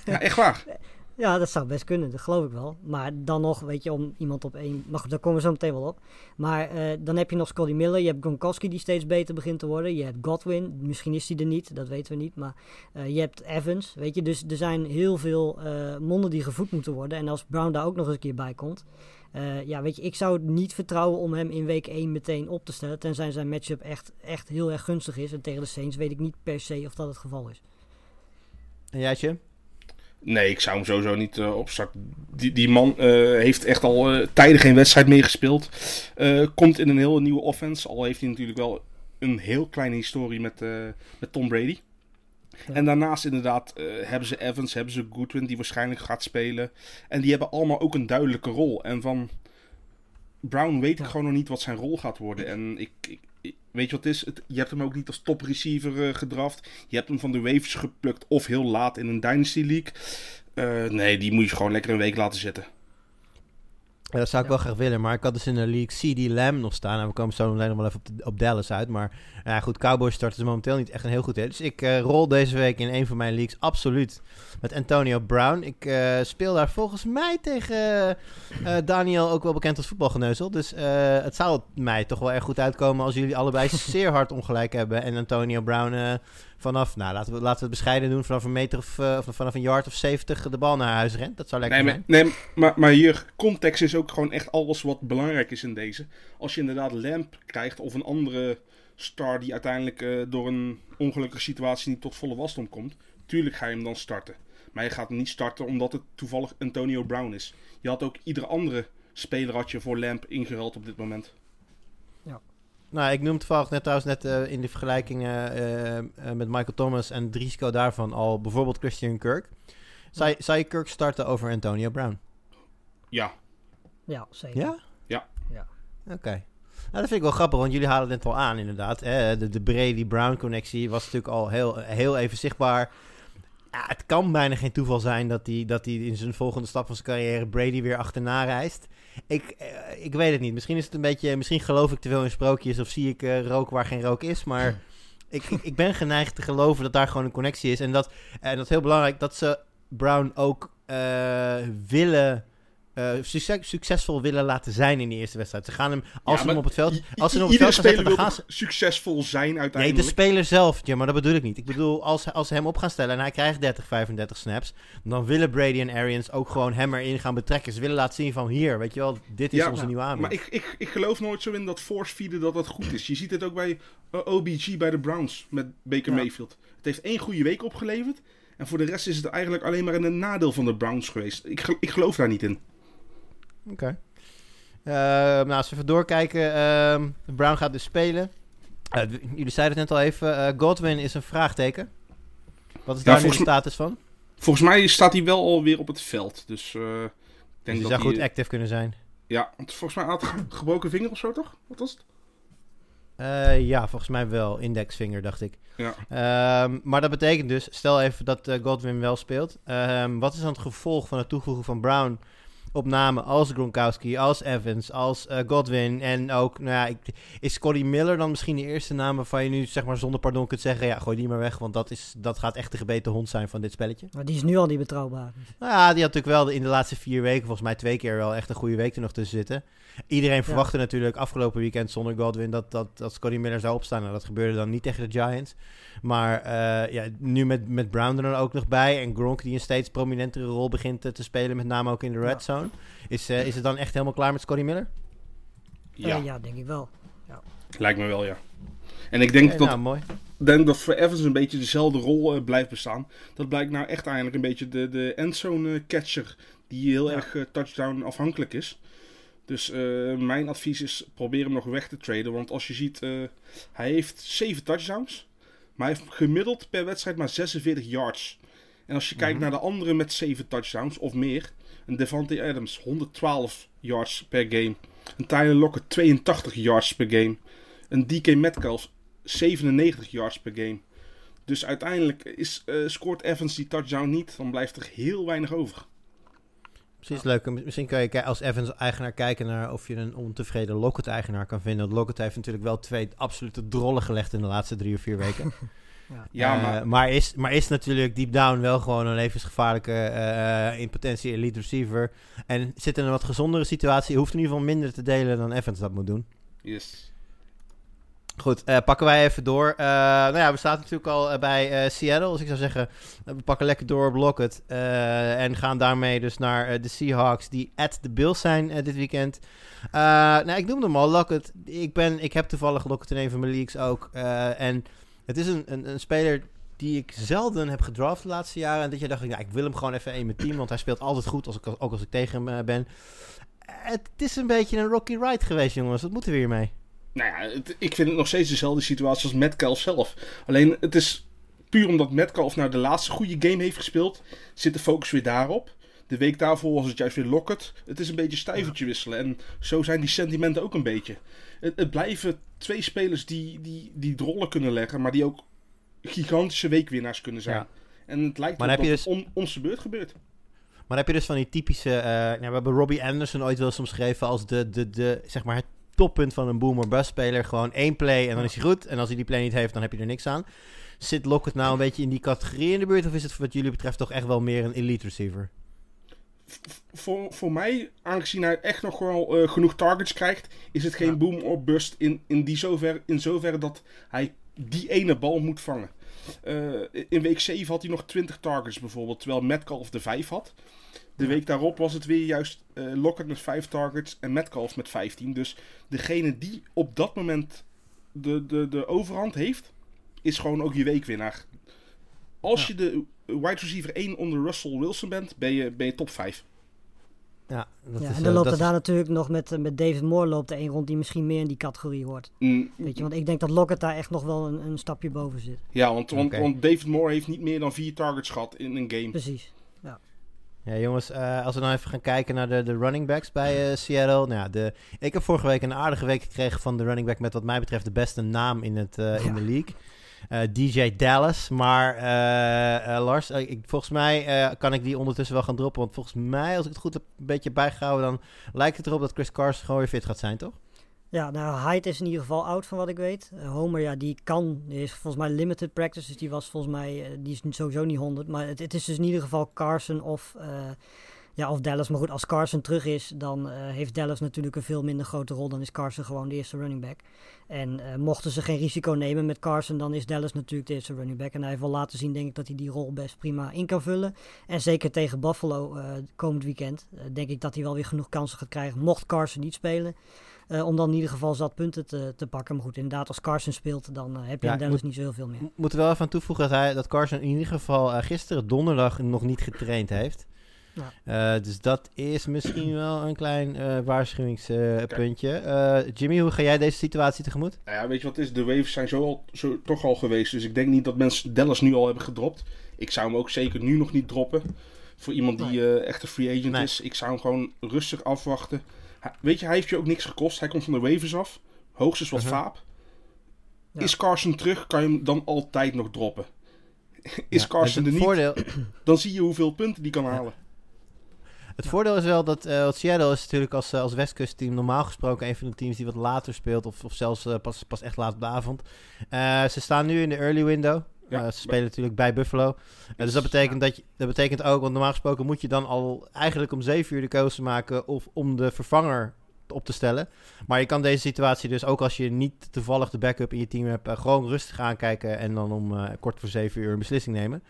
ja, echt waar. Ja, dat zou best kunnen, dat geloof ik wel. Maar dan nog, weet je, om iemand op één... Maar goed, daar komen we zo meteen wel op. Maar eh, dan heb je nog Scotty Miller, je hebt Gronkowski die steeds beter begint te worden. Je hebt Godwin, misschien is hij er niet, dat weten we niet. Maar eh, je hebt Evans, weet je. Dus er zijn heel veel eh, monden die gevoed moeten worden. En als Brown daar ook nog eens een keer bij komt... ja, weet je, ik zou het niet vertrouwen om hem in week 1 meteen op te stellen. Tenzij zijn matchup echt, echt heel erg gunstig is. En tegen de Saints weet ik niet per se of dat het geval is. En jijtje? Nee, ik zou hem sowieso niet eh, opstarten. Die, die man eh, heeft echt al eh, tijden geen wedstrijd meegespeeld. Komt in een heel nieuwe offense. Al heeft hij natuurlijk wel een heel kleine historie met, met Tom Brady. Ja. En daarnaast inderdaad hebben ze Evans, hebben ze Goodwin die waarschijnlijk gaat spelen. En die hebben allemaal ook een duidelijke rol. En van Brown weet ik Ja. gewoon nog niet wat zijn rol gaat worden. En ik- weet je wat het is? Je hebt hem ook niet als top receiver eh, gedraft. Je hebt hem van de waivers geplukt of heel laat in een Dynasty League. Eh, nee, die moet je gewoon lekker een week laten zitten. Ja, dat zou ik Ja. wel graag willen, maar ik had dus in de league CD Lamb nog staan. En we komen zo meteen nog wel even op, de- op Dallas uit. Maar ja, goed, Cowboys starten ze momenteel niet echt een heel goed hit. Dus ik eh, rol deze week in een van mijn leagues absoluut met Antonio Brown. Ik eh, speel daar volgens mij tegen eh, Daniel, ook wel bekend als voetbalgeneuzel. Dus het zou mij toch wel erg goed uitkomen als jullie allebei zeer hard ongelijk hebben. En Antonio Brown vanaf, nou laten we, laten we het bescheiden doen, vanaf een meter of, eh, of vanaf een yard of 70 de bal naar huis rent. Dat zou lekker Nee, zijn. maar, nee maar, maar hier, context is ook gewoon echt alles wat belangrijk is in deze. Als je inderdaad Lamp krijgt of een andere star die uiteindelijk eh, door een ongelukkige situatie niet tot volle wasdom komt, tuurlijk ga je hem dan starten. Maar je gaat hem niet starten omdat het toevallig Antonio Brown is. Je had ook iedere andere speler had je voor Lamp ingeruild op dit moment. Nou, ik noem toevallig net trouwens net eh, in de vergelijking eh, eh, met Michael Thomas en het risico daarvan al bijvoorbeeld Christian Kirk. Zou, je- zou je Kirk starten over Antonio Brown? Ja, Ja, zeker. Ja? Ja. Ja. Oké. Nou, dat vind ik wel grappig, want jullie halen het net al aan inderdaad. Hè? De, de Brady-Brown-connectie was natuurlijk al heel, heel even zichtbaar. Ja, het kan bijna geen toeval zijn dat hij dat hij in zijn volgende stap van zijn carrière Brady weer achterna reist. Ik, eh, ik weet het niet. Misschien is het een beetje. Misschien geloof ik te veel in sprookjes of zie ik eh, rook waar geen rook is. Maar ik, ik, ben geneigd te geloven dat daar gewoon een connectie is. En dat, en dat is heel belangrijk dat ze Brown ook eh, willen succes- succesvol willen laten zijn in die eerste wedstrijd. Ze gaan hem, als Ja, ze hem op het veld, als ze hem op het veld gaan zetten, dan gaan ze... succesvol zijn Nee, uiteindelijk. de speler zelf, ja, maar dat bedoel ik niet. Ik bedoel, als, als ze hem op gaan stellen en hij krijgt 30, 35 snaps, dan willen Brady en Arians ook gewoon hem erin gaan betrekken. Ze willen laten zien van hier, weet je wel, dit is Ja, onze nieuwe aanwinst. Maar ik, ik, ik geloof nooit zo in dat force feeden dat dat goed is. Je ziet het ook bij eh, OBG bij de Browns met Baker Ja. Mayfield. Het heeft één goede week opgeleverd. En voor de rest is het eigenlijk alleen maar een nadeel van de Browns geweest. Ik, ik geloof daar niet in. Oké. Eh, nou, als we even doorkijken. ehm, Brown gaat dus spelen. Eh, jullie zeiden het net al even. eh, Godwin is een vraagteken. Wat is Ja, daar nu de status van? Volgens mij staat hij wel alweer op het veld. Dus eh, ik Dus denk die dat zou hij... goed active kunnen zijn. Ja, want volgens mij had hij ge- gebroken vinger of zo, toch? Wat was het? Ja, volgens mij wel. Indexvinger, dacht ik. Ja. Ehm, maar dat betekent dus, stel even dat Godwin wel speelt. Ehm, wat is dan het gevolg van het toevoegen van Brown op namen als Gronkowski, als Evans, als eh, Godwin en ook, nou ja, ik, is Scotty Miller dan misschien de eerste naam waarvan je nu zeg maar zonder pardon kunt zeggen, ja, gooi die maar weg, want dat, is, dat gaat echt de gebeten hond zijn van dit spelletje. Maar die is nu al niet betrouwbaar. Nou ja, die had natuurlijk wel in de laatste vier weken, volgens mij twee keer wel echt een goede week er nog tussen zitten. Iedereen verwachtte natuurlijk afgelopen weekend zonder Godwin dat, dat, dat Scotty Miller zou opstaan. Nou, dat gebeurde dan niet tegen de Giants. Maar eh, ja, nu met, met Brown er dan ook nog bij en Gronk die een steeds prominentere rol begint eh, te spelen, met name ook in de red Ja. zone. Is, eh, is het dan echt helemaal klaar met Scotty Miller? Ja, ja denk ik wel. lijkt me wel, ja. En ik denk dat nou, mooi. denk dat voor Evans een beetje dezelfde rol blijft bestaan. Dat blijkt nou echt eigenlijk een beetje de, de endzone catcher die heel Ja. erg touchdown afhankelijk is. Dus eh, mijn advies is probeer hem nog weg te traden. Want als je ziet, eh, hij heeft 7 touchdowns. Maar hij heeft gemiddeld per wedstrijd maar 46 yards. En als je kijkt Mhm. naar de anderen met 7 touchdowns of meer. Een Devante Adams 112 yards per game. Een Tyler Lockett 82 yards per game. Een DK Metcalf 97 yards per game. Dus uiteindelijk is, eh, scoort Evans die touchdown niet, dan blijft er heel weinig over. Precies leuk. Misschien kan je als Evans-eigenaar kijken naar of je een ontevreden Lockett-eigenaar kan vinden. Want Lockett heeft natuurlijk wel twee absolute drollen gelegd in de laatste drie of vier weken. Ja, Eh, maar maar, is, maar is natuurlijk deep down wel gewoon een levensgevaarlijke, eh, in potentie elite receiver. En zit in een wat gezondere situatie. Hoeft in ieder geval minder te delen dan Evans dat moet doen. yes. Goed, eh, pakken wij even door. Eh, nou ja, we staan natuurlijk al eh, bij Seattle. Dus ik zou zeggen, we pakken lekker door op Lockett. en gaan daarmee dus naar de Seahawks die at the Bills zijn dit weekend. Nou, ik noemde hem al, Lockett. Ik, ben, ik heb toevallig Lockett in een van mijn leagues ook. En het is een, een, een speler die ik zelden heb gedraft de laatste jaren. En dit jaar dacht ik, nou, ik wil hem gewoon even in mijn team. Want hij speelt altijd goed, als ook als ik tegen hem ben. Het is een beetje een rocky ride geweest, jongens. Wat moeten we hiermee? Nou ja, het- ik vind het nog steeds dezelfde situatie als Metcalf zelf. Alleen het is puur omdat Metcalf nou de laatste goede game heeft gespeeld, zit de focus weer daarop. De week daarvoor was het juist weer Lockett. Het is een beetje stuivertje wisselen. En zo zijn die sentimenten ook een beetje. Het, het blijven twee spelers die, die, die drollen kunnen leggen, maar die ook gigantische weekwinnaars kunnen zijn. Ja. En het lijkt Maar je dat dus- onze beurt gebeurt. Maar dan heb je dus van die typische... nou, we hebben Robbie Anderson ooit wel eens omschreven als de, de, de, zeg maar het toppunt van een boomer bust speler. Gewoon één play en dan is hij goed. En als hij die play niet heeft, dan heb je er niks aan. Zit Lockett nou een beetje in die categorie in de buurt? Of is het wat jullie betreft toch echt wel meer een elite receiver? voor, voor mij, aangezien hij echt nog wel eh, genoeg targets krijgt, is het geen Ja. boom or bust in, in, die zover, in zoverre dat hij die ene bal moet vangen. Eh, in week 7 had hij nog 20 targets bijvoorbeeld, terwijl Metcalf de 5 had. De Ja. week daarop was het weer juist eh Lockett met 5 targets en Metcalf met 15. Dus degene die op dat moment de, de, de overhand heeft, is gewoon ook je weekwinnaar. Als Ja. je de wide receiver 1 onder Russell Wilson bent, ben je, ben je top 5. Ja, dat Ja, is, en eh, dan loopt er is- daar natuurlijk nog met, eh, met David Moore loopt er een rond die misschien meer in die categorie hoort. Mm, Weet je, want ik denk dat Lockett daar echt nog wel een, een stapje boven zit. Ja, want, want David Moore heeft niet meer dan vier targets gehad in een game. Precies. Ja, jongens, eh, als we nou even gaan kijken naar de, de running backs bij eh, Seattle. Nou de, ik heb vorige week een aardige week gekregen van de running back met wat mij betreft de beste naam in, het, eh, in de league. DJ Dallas. Maar Lars, ik, volgens mij kan ik die ondertussen wel gaan droppen. Want volgens mij, als ik het goed heb een beetje bijgehouden, dan lijkt het erop dat Chris Carson gewoon weer fit gaat zijn, toch? Ja, nou, Hyde is in ieder geval oud van wat ik weet. Eh, Homer, ja, die kan, die is volgens mij limited practice, dus die was volgens mij, eh, die is sowieso niet 100. Maar het, het is dus in ieder geval Carson of, eh, Ja, of Dallas. Maar goed, als Carson terug is, dan heeft Dallas natuurlijk een veel minder grote rol. Dan is Carson gewoon de eerste running back. En mochten ze geen risico nemen met Carson, dan is Dallas natuurlijk de eerste running back. En hij heeft wel laten zien, denk ik, dat hij die rol best prima in kan vullen. En zeker tegen Buffalo komend weekend, denk ik dat hij wel weer genoeg kansen gaat krijgen. Mocht Carson niet spelen. Uh, om dan in ieder geval zat punten te, te pakken. Maar goed, inderdaad, als Carson speelt, dan uh, heb je ja, in Dallas moet, niet zo heel veel meer. Moet er wel even aan toevoegen dat, hij, dat Carson in ieder geval uh, gisteren donderdag nog niet getraind heeft. Ja. dus dat is misschien wel een klein waarschuwingspuntje. Jimmy, hoe ga jij deze situatie tegemoet? Nou ja, weet je wat het is? De waves zijn zo, al, zo toch al geweest. Dus ik denk niet dat mensen Dallas nu al hebben gedropt. Ik zou hem ook zeker nu nog niet droppen. Voor iemand die nee. echt een free agent nee. is. Ik zou hem gewoon rustig afwachten. Weet je, hij heeft je ook niks gekost. Hij komt van de Ravens af. Hoogstens wat uh -huh. vaap. Ja. Is Carson terug, kan je hem dan altijd nog droppen. Is ja, Carson er niet, voordeel... dan zie je hoeveel punten die kan halen. Het voordeel is wel dat uh, Seattle is natuurlijk als, uh, als Westkust-team normaal gesproken een van de teams die wat later speelt. Of, of zelfs uh, pas, pas echt laat op de avond. ze staan nu in de early window. Ja, ze spelen natuurlijk bij Buffalo. dus dat betekent, dat, je, dat betekent ook, want normaal gesproken moet je dan al eigenlijk om 7 uur de keuze maken of om de vervanger op te stellen. Maar je kan deze situatie dus ook als je niet toevallig de backup in je team hebt, uh, gewoon rustig aankijken en dan om uh, kort voor 7 uur een beslissing nemen.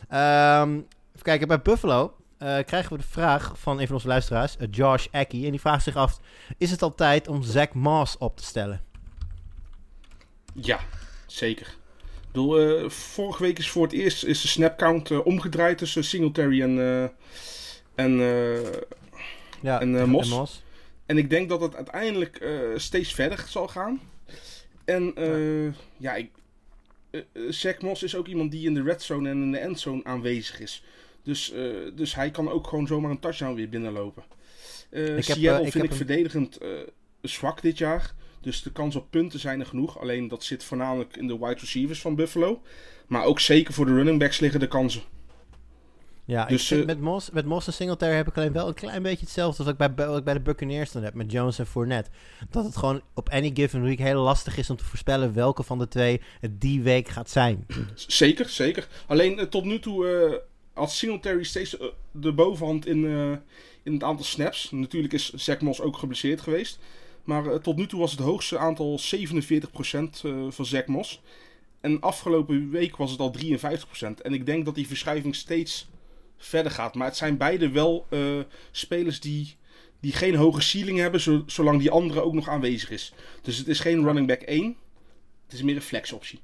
Um, even kijken, bij Buffalo uh, krijgen we de vraag van een van onze luisteraars, Josh Ackie. En die vraagt zich af, is het al tijd om Zach Moss op te stellen? Ja, zeker. Bedoel, uh, vorige week is voor het eerst is de snapcount uh, omgedraaid tussen Singletary en, uh, en, ja, en, Mos. en Mos. En ik denk dat het uiteindelijk steeds verder zal gaan. En ja, ja ik, Zach Moss is ook iemand die in de red zone en in de endzone aanwezig is. Dus, dus hij kan ook gewoon zomaar een touchdown weer binnenlopen. ik Seattle heb, ik vind heb ik verdedigend zwak dit jaar. Dus de kans op punten zijn er genoeg. Alleen dat zit voornamelijk in de wide receivers van Buffalo. Maar ook zeker voor de running backs liggen de kansen. Ja, dus, ik, uh, met, Moss, met Moss en Singletary heb ik alleen wel een klein beetje hetzelfde als ik bij, wat ik bij de Buccaneers dan heb met Jones en Fournette. Dat het gewoon op any given week heel lastig is om te voorspellen welke van de twee het die week gaat zijn. Zeker, zeker. Alleen uh, tot nu toe uh, had Singletary steeds de bovenhand in, in het aantal snaps. Natuurlijk is Zach Moss ook geblesseerd geweest. Maar uh, tot nu toe was het hoogste aantal 47% uh, van Zach Moss. En afgelopen week was het al 53%. En ik denk dat die verschuiving steeds verder gaat. Maar het zijn beide wel uh, spelers die, die geen hoge ceiling hebben, zo, zolang die andere ook nog aanwezig is. Dus het is geen running back 1. Het is meer een flex optie.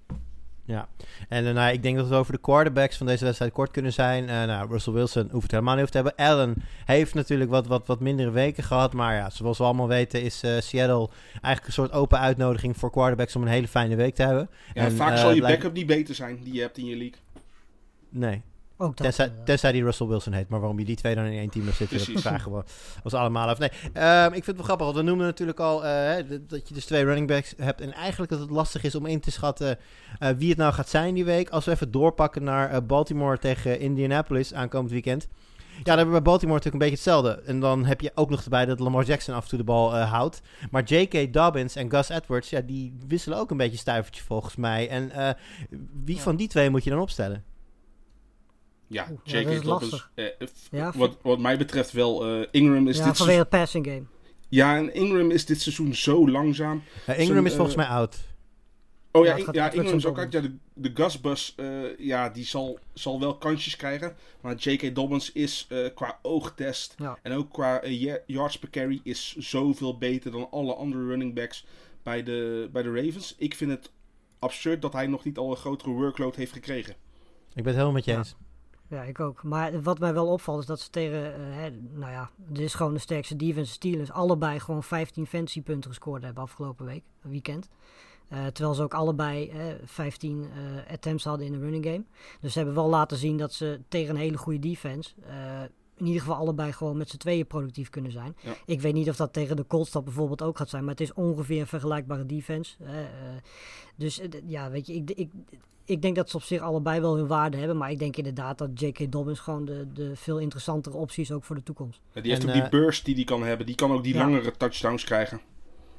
Ja, en uh, nou, ik denk dat we over de quarterbacks van deze wedstrijd kort kunnen zijn. Uh, nou, Russell Wilson hoeft het helemaal niet over te hebben. Allen heeft natuurlijk wat, wat, wat mindere weken gehad. Maar ja, zoals we allemaal weten is uh, Seattle eigenlijk een soort open uitnodiging voor quarterbacks om een hele fijne week te hebben. Ja, en, vaak zal je backup niet beter zijn die je hebt in je league. Nee, ook dat, tenzij, uh, tenzij die Russell Wilson heet. Maar waarom je die twee dan in één team zitten, Precies. dat vragen we ons allemaal af. Nee, um, ik vind het wel grappig. Want we noemen natuurlijk al uh, dat je dus twee running backs hebt. En eigenlijk dat het lastig is om in te schatten uh, wie het nou gaat zijn die week. Als we even doorpakken naar Baltimore tegen Indianapolis aankomend weekend. Ja, dan hebben we bij Baltimore natuurlijk een beetje hetzelfde. En dan heb je ook nog erbij dat Lamar Jackson af en toe de bal uh, houdt. Maar J.K. Dobbins en Gus Edwards, ja, die wisselen ook een beetje stuivertje volgens mij. En uh, wie ja. van die twee moet je dan opstellen? Ja, J.K. Ja, Dobbins. Uh, ja, wat, wat mij betreft wel. Ingram is ja, dit vanwege het passing game. Ja, en Ingram is dit seizoen zo langzaam. Ingram is volgens mij oud. Oh ja, ja, ja Ingram is ook uit. Ja, de, de Gasbus, uh, ja, die zal, zal wel kansjes krijgen. Maar J.K. Dobbins is uh, qua oogtest ja. en ook qua uh, yards per carry is zoveel beter dan alle andere running backs bij de, bij de Ravens. Ik vind het absurd dat hij nog niet al een grotere workload heeft gekregen. Ik ben het helemaal met je eens. Ja, ik ook. Maar wat mij wel opvalt is dat ze tegen, uh, hè, nou ja, dit is gewoon de sterkste defense Steelers, allebei gewoon 15 fantasy punten gescoord hebben afgelopen week, weekend. Uh, terwijl ze ook allebei uh, 15 uh, attempts hadden in de running game. Dus ze hebben wel laten zien dat ze tegen een hele goede defense. In ieder geval allebei gewoon met z'n tweeën productief kunnen zijn. Ja. Ik weet niet of dat tegen de Colts dat bijvoorbeeld ook gaat zijn. Maar het is ongeveer een vergelijkbare defense. dus ja, weet je, ik, ik, ik denk dat ze op zich allebei wel hun waarde hebben. Maar ik denk inderdaad dat J.K. Dobbins gewoon de, de veel interessantere optie is ook voor de toekomst. Ja, die heeft en, ook die burst die die kan hebben. Die kan ook die ja. langere touchdowns krijgen.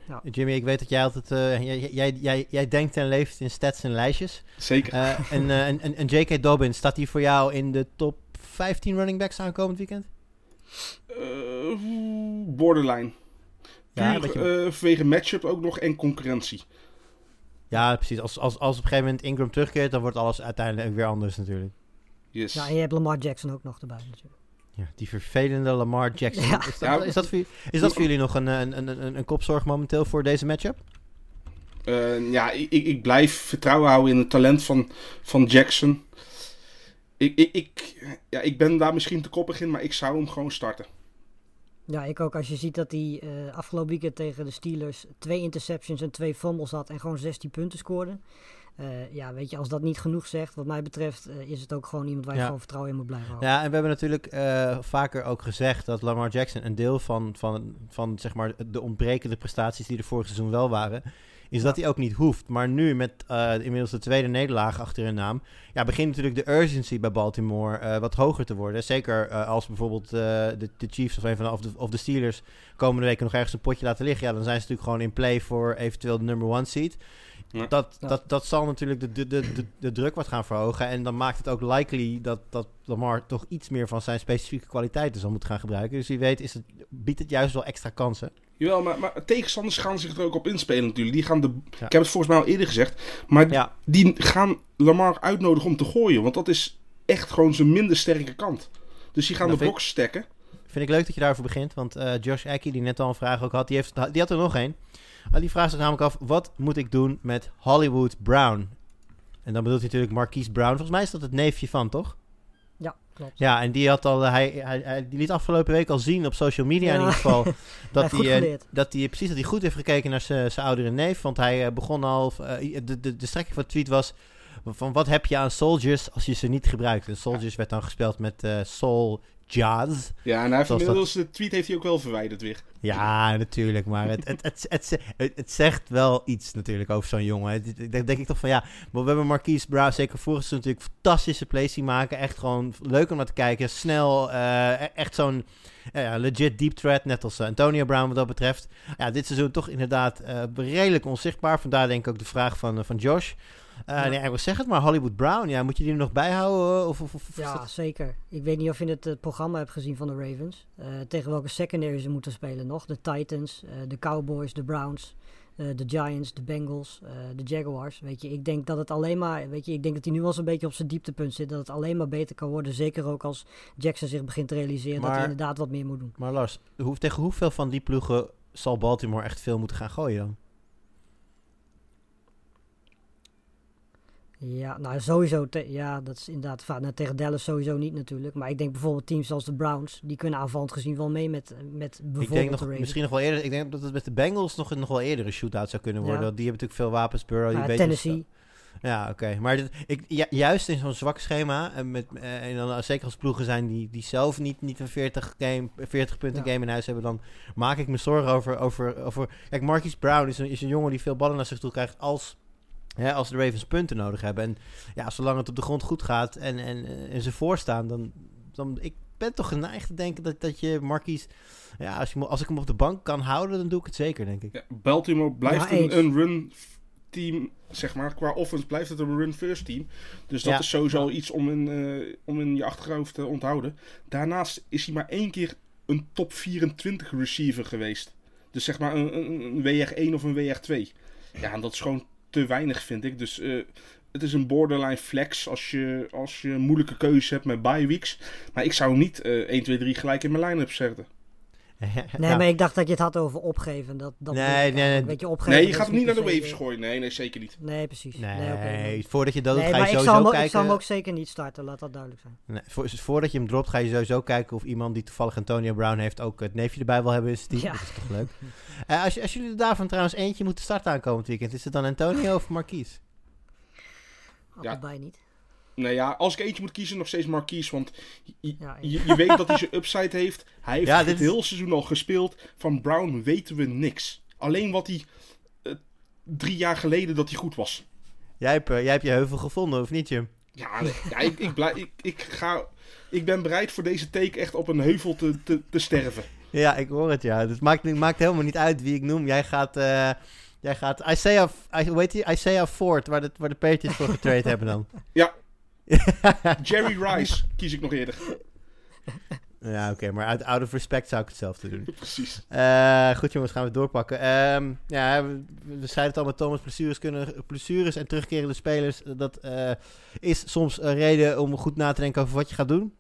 Ja. Jimmy, ik weet dat jij altijd. Uh, jij, jij, jij, jij denkt en leeft in stats en lijstjes. Zeker. Uh, en, uh, en, en, en J.K. Dobbins, staat hij voor jou in de top 15 running backs aankomend weekend? Eh, borderline. Ja, Puur dat je- eh, vanwege matchup ook nog en concurrentie. Ja, precies. Als, als, als op een gegeven moment Ingram terugkeert, dan wordt alles uiteindelijk weer anders natuurlijk. Yes. Ja, en je hebt Lamar Jackson ook nog erbij natuurlijk. Ja, die vervelende Lamar Jackson. Ja. Is, dat, Ja. is, dat voor, is dat voor jullie nog een, een, een, een, een kopzorg momenteel voor deze matchup? Eh, ja, ik, ik, ik blijf vertrouwen houden in het talent van, van Jackson. Ik, ik, ik, ja, ik ben daar misschien te koppig in, maar ik zou hem gewoon starten. Ja, ik ook. Als je ziet dat hij eh, afgelopen weekend tegen de Steelers twee interceptions en twee fumbles had en gewoon 16 punten scoorde. Eh, ja, weet je, als dat niet genoeg zegt, wat mij betreft, eh, is het ook gewoon iemand waar je Ja. gewoon vertrouwen in moet blijven houden. Ja, en we hebben natuurlijk eh, vaker ook gezegd dat Lamar Jackson een deel van, van, van zeg maar, de ontbrekende prestaties die er vorig seizoen wel waren, is dat hij ook niet hoeft. Maar nu met eh, inmiddels de tweede nederlaag achter hun naam, ja, begint natuurlijk de urgency bij Baltimore eh, wat hoger te worden. Zeker eh, als bijvoorbeeld de, de Chiefs of, een van de, of, de, of de Steelers komende week nog ergens een potje laten liggen. Ja, dan zijn ze natuurlijk gewoon in play voor eventueel de number one seed. Ja. Dat, Ja. dat, dat zal natuurlijk de, de, de, de, de druk wat gaan verhogen. En dan maakt het ook likely dat, dat Lamar toch iets meer van zijn specifieke kwaliteiten zal moeten gaan gebruiken. Dus wie weet is het, biedt het juist wel extra kansen. Jawel, maar, maar tegenstanders gaan zich er ook op inspelen natuurlijk. Die gaan de, Ja. Ik heb het volgens mij al eerder gezegd. Maar Ja, die gaan Lamar uitnodigen om te gooien. Want dat is echt gewoon zijn minder sterke kant. Dus die gaan Dat de box stekken. Vind ik leuk dat je daarover begint. Want eh, Josh Aki, die net al een vraag ook had, die, heeft, die had er nog één. Ah, die vraagt zich namelijk af, wat moet ik doen met Hollywood Brown? En dan bedoelt hij natuurlijk Marquise Brown. Volgens mij is dat het neefje van, toch? Ja, klopt. Ja, en die had al, eh, hij, hij, hij die liet afgelopen week al zien op social media in ieder geval. dat hij, eh, dat hij precies dat hij goed heeft gekeken naar zijn oudere neef. Want hij begon al, de, de, de strekking van de tweet was van wat heb je aan soldiers als je ze niet gebruikt. En soldiers werd dan gespeeld met eh, soul jazz. Ja, en hij heeft inmiddels de tweet heeft hij ook wel verwijderd weer. Ja, natuurlijk, maar het, het, het, het, het, zegt wel iets natuurlijk over zo'n jongen. Dan denk ik toch van ja, maar we hebben Marquise Brown zeker vorig seizoen natuurlijk fantastische plays zien maken. Echt gewoon leuk om naar te kijken. Snel, eh, e- echt zo'n legit deep threat, net als eh, Antonio Brown wat dat betreft. Ja, dit seizoen toch inderdaad redelijk onzichtbaar. Vandaar denk ik ook de vraag van, van Josh. Eh, Ja. nee, ik zeggen het maar, Hollywood Brown, ja, moet je die er nog bijhouden? Of, of, of, Ja, dat- zeker. Ik weet niet of je het eh, programma hebt gezien van de Ravens. Eh, tegen welke secondary ze moeten spelen nog. De Titans, eh, de Cowboys, de Browns, eh, de Giants, de Bengals, eh, de Jaguars. Weet je, ik denk dat het alleen maar, weet je, ik denk dat hij nu wel eens een beetje op zijn dieptepunt zit. Dat het alleen maar beter kan worden. Zeker ook als Jackson zich begint te realiseren dat hij inderdaad wat meer moet doen. Maar Lars, hoe, tegen hoeveel van die ploegen zal Baltimore echt veel moeten gaan gooien dan? Ja, nou sowieso. te- ja, dat is inderdaad vaak. Nou, tegen Dallas sowieso niet natuurlijk. Maar ik denk bijvoorbeeld teams zoals de Browns. Die kunnen aanvallend gezien wel mee met, met bijvoorbeeld Ik denk de nog, misschien nog wel eerder. Ik denk dat het met de Bengals nog, nog wel eerder een shootout zou kunnen worden. Ja. Die hebben natuurlijk veel wapens. Burrow, die Tennessee. Ja, oké. Maar dit- ik, ja, juist in zo'n zwak schema. En, met, eh, en dan eh, zeker als ploegen zijn die, die zelf niet, niet een 40, game, 40 punten Ja. game in huis hebben. Dan maak ik me zorgen over. over, over kijk, Marquise Brown is een, is een jongen die veel ballen naar zich toe krijgt. Als. Hè, als de Ravens punten nodig hebben. En ja, zolang het op de grond goed gaat en, en, eh, en ze voorstaan, dan, dan. Ik ben toch geneigd te denken dat, dat je Marquise. Ja, als, je, mo- als ik hem op de bank kan houden, dan doe ik het zeker, denk ik. Ja, Baltimore blijft Ja, een, een run team, zeg maar. Qua offense blijft het een run first team. Dus dat Ja. is sowieso iets om in, eh, om in je achterhoofd te onthouden. Daarnaast is hij maar één keer een top 24 receiver geweest. Dus zeg maar een, een, een WR1 of een WR2. Ja, en dat is gewoon te weinig, vind ik. Dus eh, het is een borderline flex als je, als je een moeilijke keuze hebt met bye weeks. Maar ik zou niet eh 1, 2, 3 gelijk in mijn line-up zetten. Nee, Ja. maar ik dacht dat je het had over opgeven. Dat, dat Nee, nee, nee. Weet je, opgeven Nee, je is gaat hem niet naar de waves eh, gooien. Nee, nee, zeker niet. Nee, precies. Nee, Nee, oké, nee. voordat je dat doet, Nee, ga je maar ik sowieso zal, hem, ook- kijken. ik zal hem ook zeker niet starten, laat dat duidelijk zijn. Nee, voor, voordat je hem dropt, ga je sowieso kijken of iemand die toevallig Antonio Brown heeft ook het neefje erbij wil hebben zijn team. Ja. Dat is toch leuk. Eh, als, als jullie er daarvan trouwens eentje moeten starten aankomend weekend, is het dan Antonio of Marquise? Allebei niet. Nou ja, als ik eentje moet kiezen, nog steeds Marquise. Want je, Ja, je, je weet dat hij zijn upside heeft. Hij heeft Ja, het dit is- hele seizoen al gespeeld. Van Brown weten we niks. Alleen wat hij eh, drie jaar geleden dat hij goed was. Jij hebt, eh, jij hebt je heuvel gevonden, of niet Jim? Ja, nee, ja ik, ik, blij, ik, ik, ga, ik ben bereid voor deze take echt op een heuvel te, te, te sterven. Ja, ik hoor het ja. Het maakt, het maakt helemaal niet uit wie ik noem. Jij gaat, eh jij gaat Isaiah, I, hoe heet die? Isaiah Ford, waar de, waar de Patriots voor getrade hebben dan. Ja. Jerry Rice kies ik nog eerder. Ja, oké, maar uit out of respect zou ik hetzelfde doen. Precies. Eh, goed jongens, gaan we doorpakken. Ehm, ja, we, we zeiden het al met Thomas, blessures, kunnen, blessures en terugkerende spelers. Dat eh, is soms een reden om goed na te denken over wat je gaat doen.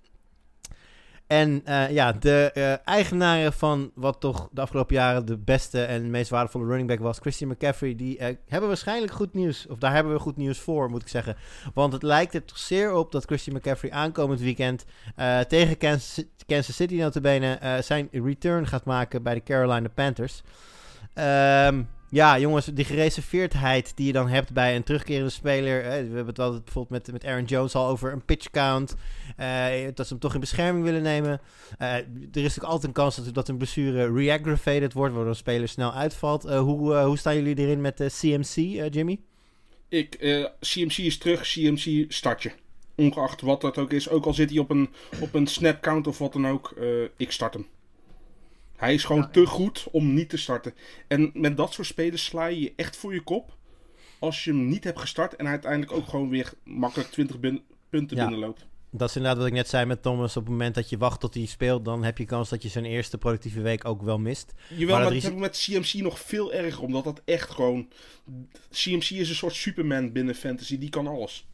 En eh, ja, de eh, eigenaren van wat toch de afgelopen jaren de beste en meest waardevolle running back was, Christian McCaffrey, die eh, hebben waarschijnlijk goed nieuws. Of daar hebben we goed nieuws voor, moet ik zeggen. Want het lijkt er toch zeer op dat Christian McCaffrey aankomend weekend tegen Kansas, Kansas City notabene zijn return gaat maken bij de Carolina Panthers. Ehm, ja, jongens, die gereserveerdheid die je dan hebt bij een terugkerende speler. We hebben het altijd bijvoorbeeld met, met Aaron Jones al over een pitch count. eh, dat ze hem toch in bescherming willen nemen. Eh, er is natuurlijk altijd een kans dat, dat een blessure re-aggravated wordt, waardoor een speler snel uitvalt. Eh, hoe, hoe staan jullie erin met de CMC, Jimmy? Ik, CMC is terug, CMC start je. Ongeacht wat dat ook is. Ook al zit hij op een, op een snap count of wat dan ook. ik start hem. Hij is gewoon Ja, te goed om niet te starten. En met dat soort spelers sla je je echt voor je kop. Als je hem niet hebt gestart en uiteindelijk ook gewoon weer makkelijk 20 bin- punten Ja. binnenloopt. Dat is inderdaad wat ik net zei met Thomas. Op het moment dat je wacht tot hij speelt, dan heb je kans dat je zijn eerste productieve week ook wel mist. Jawel, Maar maar, dat heb ik met CMC nog veel erger. Omdat dat echt gewoon... CMC is een soort Superman binnen fantasy. Die kan alles.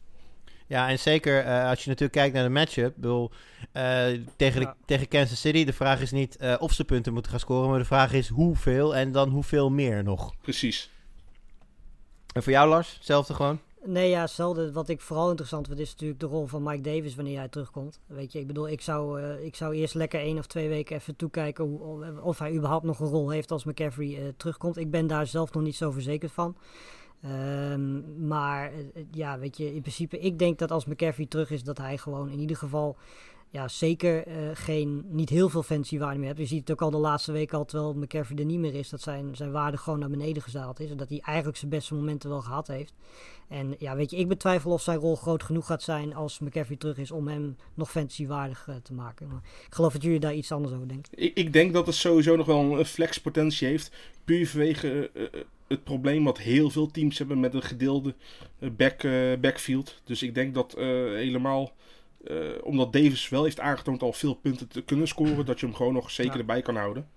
Ja, en zeker eh, als je natuurlijk kijkt naar de matchup. Ik bedoel, eh, tegen, de, Ja. tegen Kansas City, de vraag is niet eh, of ze punten moeten gaan scoren, maar de vraag is hoeveel en dan hoeveel meer nog. Precies. En voor jou, Lars, hetzelfde gewoon? Nee, ja, hetzelfde. Wat ik vooral interessant vind is natuurlijk de rol van Mike Davis wanneer hij terugkomt. Weet je, ik bedoel, ik zou, eh, ik zou eerst lekker één of twee weken even toekijken hoe, of hij überhaupt nog een rol heeft als McCaffrey eh, terugkomt. Ik ben daar zelf nog niet zo verzekerd van. Ehm, maar eh, ja, weet je, in principe, ik denk dat als McCaffrey terug is, dat hij gewoon in ieder geval ja, zeker eh, geen, niet heel veel fancy waarde meer heeft. Je ziet het ook al de laatste week al, terwijl McCaffrey er niet meer is, dat zijn, zijn waarde gewoon naar beneden gezaald is. En dat hij eigenlijk zijn beste momenten wel gehad heeft. En ja, weet je, ik betwijfel of zijn rol groot genoeg gaat zijn als McCaffrey terug is om hem nog fantasy waardig eh, te maken. Maar ik geloof dat jullie daar iets anders over denken. Ik, ik denk dat het sowieso nog wel een flexpotentie heeft. Puur vanwege eh, het probleem wat heel veel teams hebben met een gedeelde back, backfield. Dus ik denk dat helemaal, eh, omdat Davis wel heeft aangetoond al veel punten te kunnen scoren, dat je hem gewoon nog zeker Ja. erbij kan houden.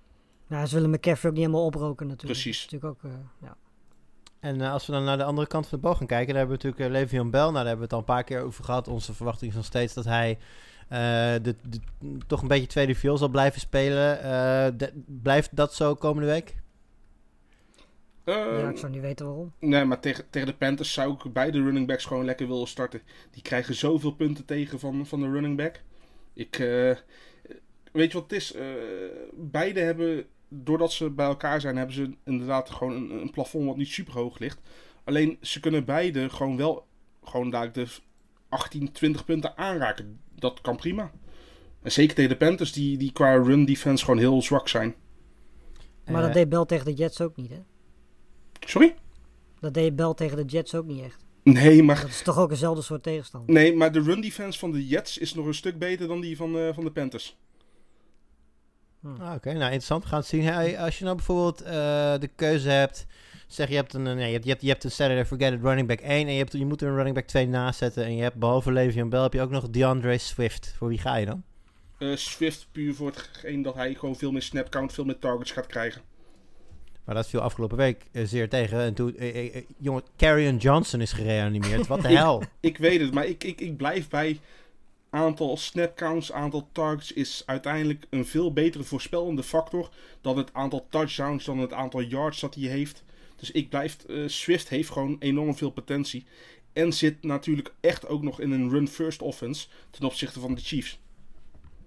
Nou, ze willen McCaffrey ook niet helemaal oproken natuurlijk. Precies. Natuurlijk ook, eh, ja. En eh, als we dan naar de andere kant van de boog gaan kijken, dan hebben we natuurlijk uh, Le'Veon Bell. Nou, daar hebben we het al een paar keer over gehad. Onze verwachting is nog steeds dat hij eh, de, de- toch een beetje tweede viool zal blijven spelen. Eh, de- blijft dat zo komende week? Eh, ja, ik zou niet weten waarom. Nee, maar tegen, tegen de Panthers zou ik beide running backs gewoon lekker willen starten. Die krijgen zoveel punten tegen van, van de running back. Ik, eh, weet je wat het is? Eh, beide hebben, doordat ze bij elkaar zijn, hebben ze inderdaad gewoon een, een plafond wat niet super hoog ligt. Alleen ze kunnen beide gewoon wel, gewoon dadelijk de 18, 20 punten aanraken. Dat kan prima. En zeker tegen de Panthers, die, die qua run defense gewoon heel zwak zijn. Maar Eh, dat deed Bell tegen de Jets ook niet, hè? Sorry? Dat deed Bell tegen de Jets ook niet echt. Nee, maar Dat is toch ook eenzelfde soort tegenstander. Nee, maar de run defense van de Jets is nog een stuk beter dan die van, eh, van de Panthers. Ah, Oké, nou interessant. We gaan het zien. Hey, als je nou bijvoorbeeld eh, de keuze hebt. Zeg je hebt een, nee, je hebt, je hebt, je hebt een Saturday Forget It running back 1 en je, hebt, je moet er een running back 2 naast zetten. En je hebt behalve Le'Veon Bell heb je ook nog DeAndre Swift. Voor wie ga je dan? Eh, Swift puur voor hetgeen dat hij gewoon veel meer snap count, veel meer targets gaat krijgen. Maar dat viel afgelopen week eh, zeer tegen. En toen, eh, eh, jongen, Carrion Johnson is gereanimeerd. Wat de hel? Ik weet het, maar ik, ik, ik blijf bij aantal snap counts, aantal targets is uiteindelijk een veel betere voorspellende factor dan het aantal touchdowns, dan het aantal yards dat hij heeft. Dus ik blijf, Swift heeft gewoon enorm veel potentie. En zit natuurlijk echt ook nog in een run-first offense ten opzichte van de Chiefs.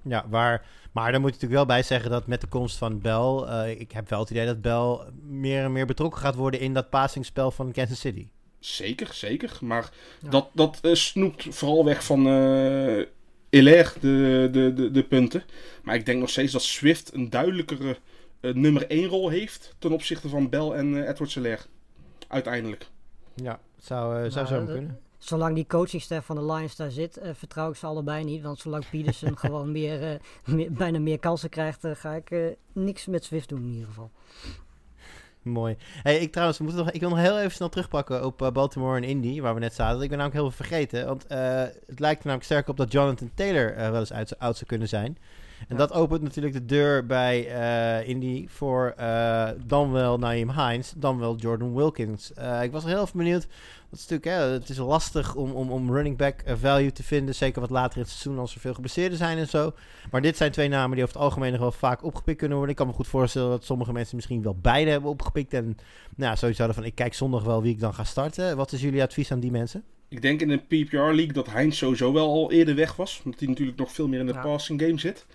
Ja, waar, maar daar moet je natuurlijk wel bij zeggen dat met de komst van Bell... eh, ik heb wel het idee dat Bell meer en meer betrokken gaat worden in dat passingspel van Kansas City. Zeker, zeker. Maar Ja. dat, dat eh, snoept vooral weg van eh Hilaire de, de, de, de punten. Maar ik denk nog steeds dat Swift een duidelijkere nummer 1 rol heeft ten opzichte van Bell en Edward Hilaire. Uiteindelijk. Ja, zou, zou Nou, zo dat- kunnen. Zolang die coachingstaf van de Lions daar zit, eh, vertrouw ik ze allebei niet. Want zolang Peterson gewoon meer, eh, meer- bijna meer kansen krijgt, eh, ga ik niks met Swift doen in ieder geval. Mooi. Hey, ik trouwens, we moeten nog, ik wil nog heel even snel terugpakken op Baltimore en Indy, waar we net zaten. Ik ben namelijk heel veel vergeten. Want het lijkt er namelijk sterk op dat Jonathan Taylor wel eens uit, oud zou kunnen zijn. En dat opent natuurlijk de deur bij uh, Indy voor uh, dan wel Naeem Hines, dan wel Jordan Wilkins. Uh, ik was heel even benieuwd. Dat is natuurlijk, het is lastig om, om, om running back value te vinden. Zeker wat later in het seizoen als er veel geblesseerden zijn en zo. Maar dit zijn twee namen die over het algemeen nog wel vaak opgepikt kunnen worden. Ik kan me goed voorstellen dat sommige mensen misschien wel beide hebben opgepikt. En nou, sowieso hadden van ik kijk zondag wel wie ik dan ga starten. Wat is jullie advies aan die mensen? Ik denk in een PPR League dat Heinz sowieso wel al eerder weg was. Omdat hij natuurlijk nog veel meer in de ja. passing game zit.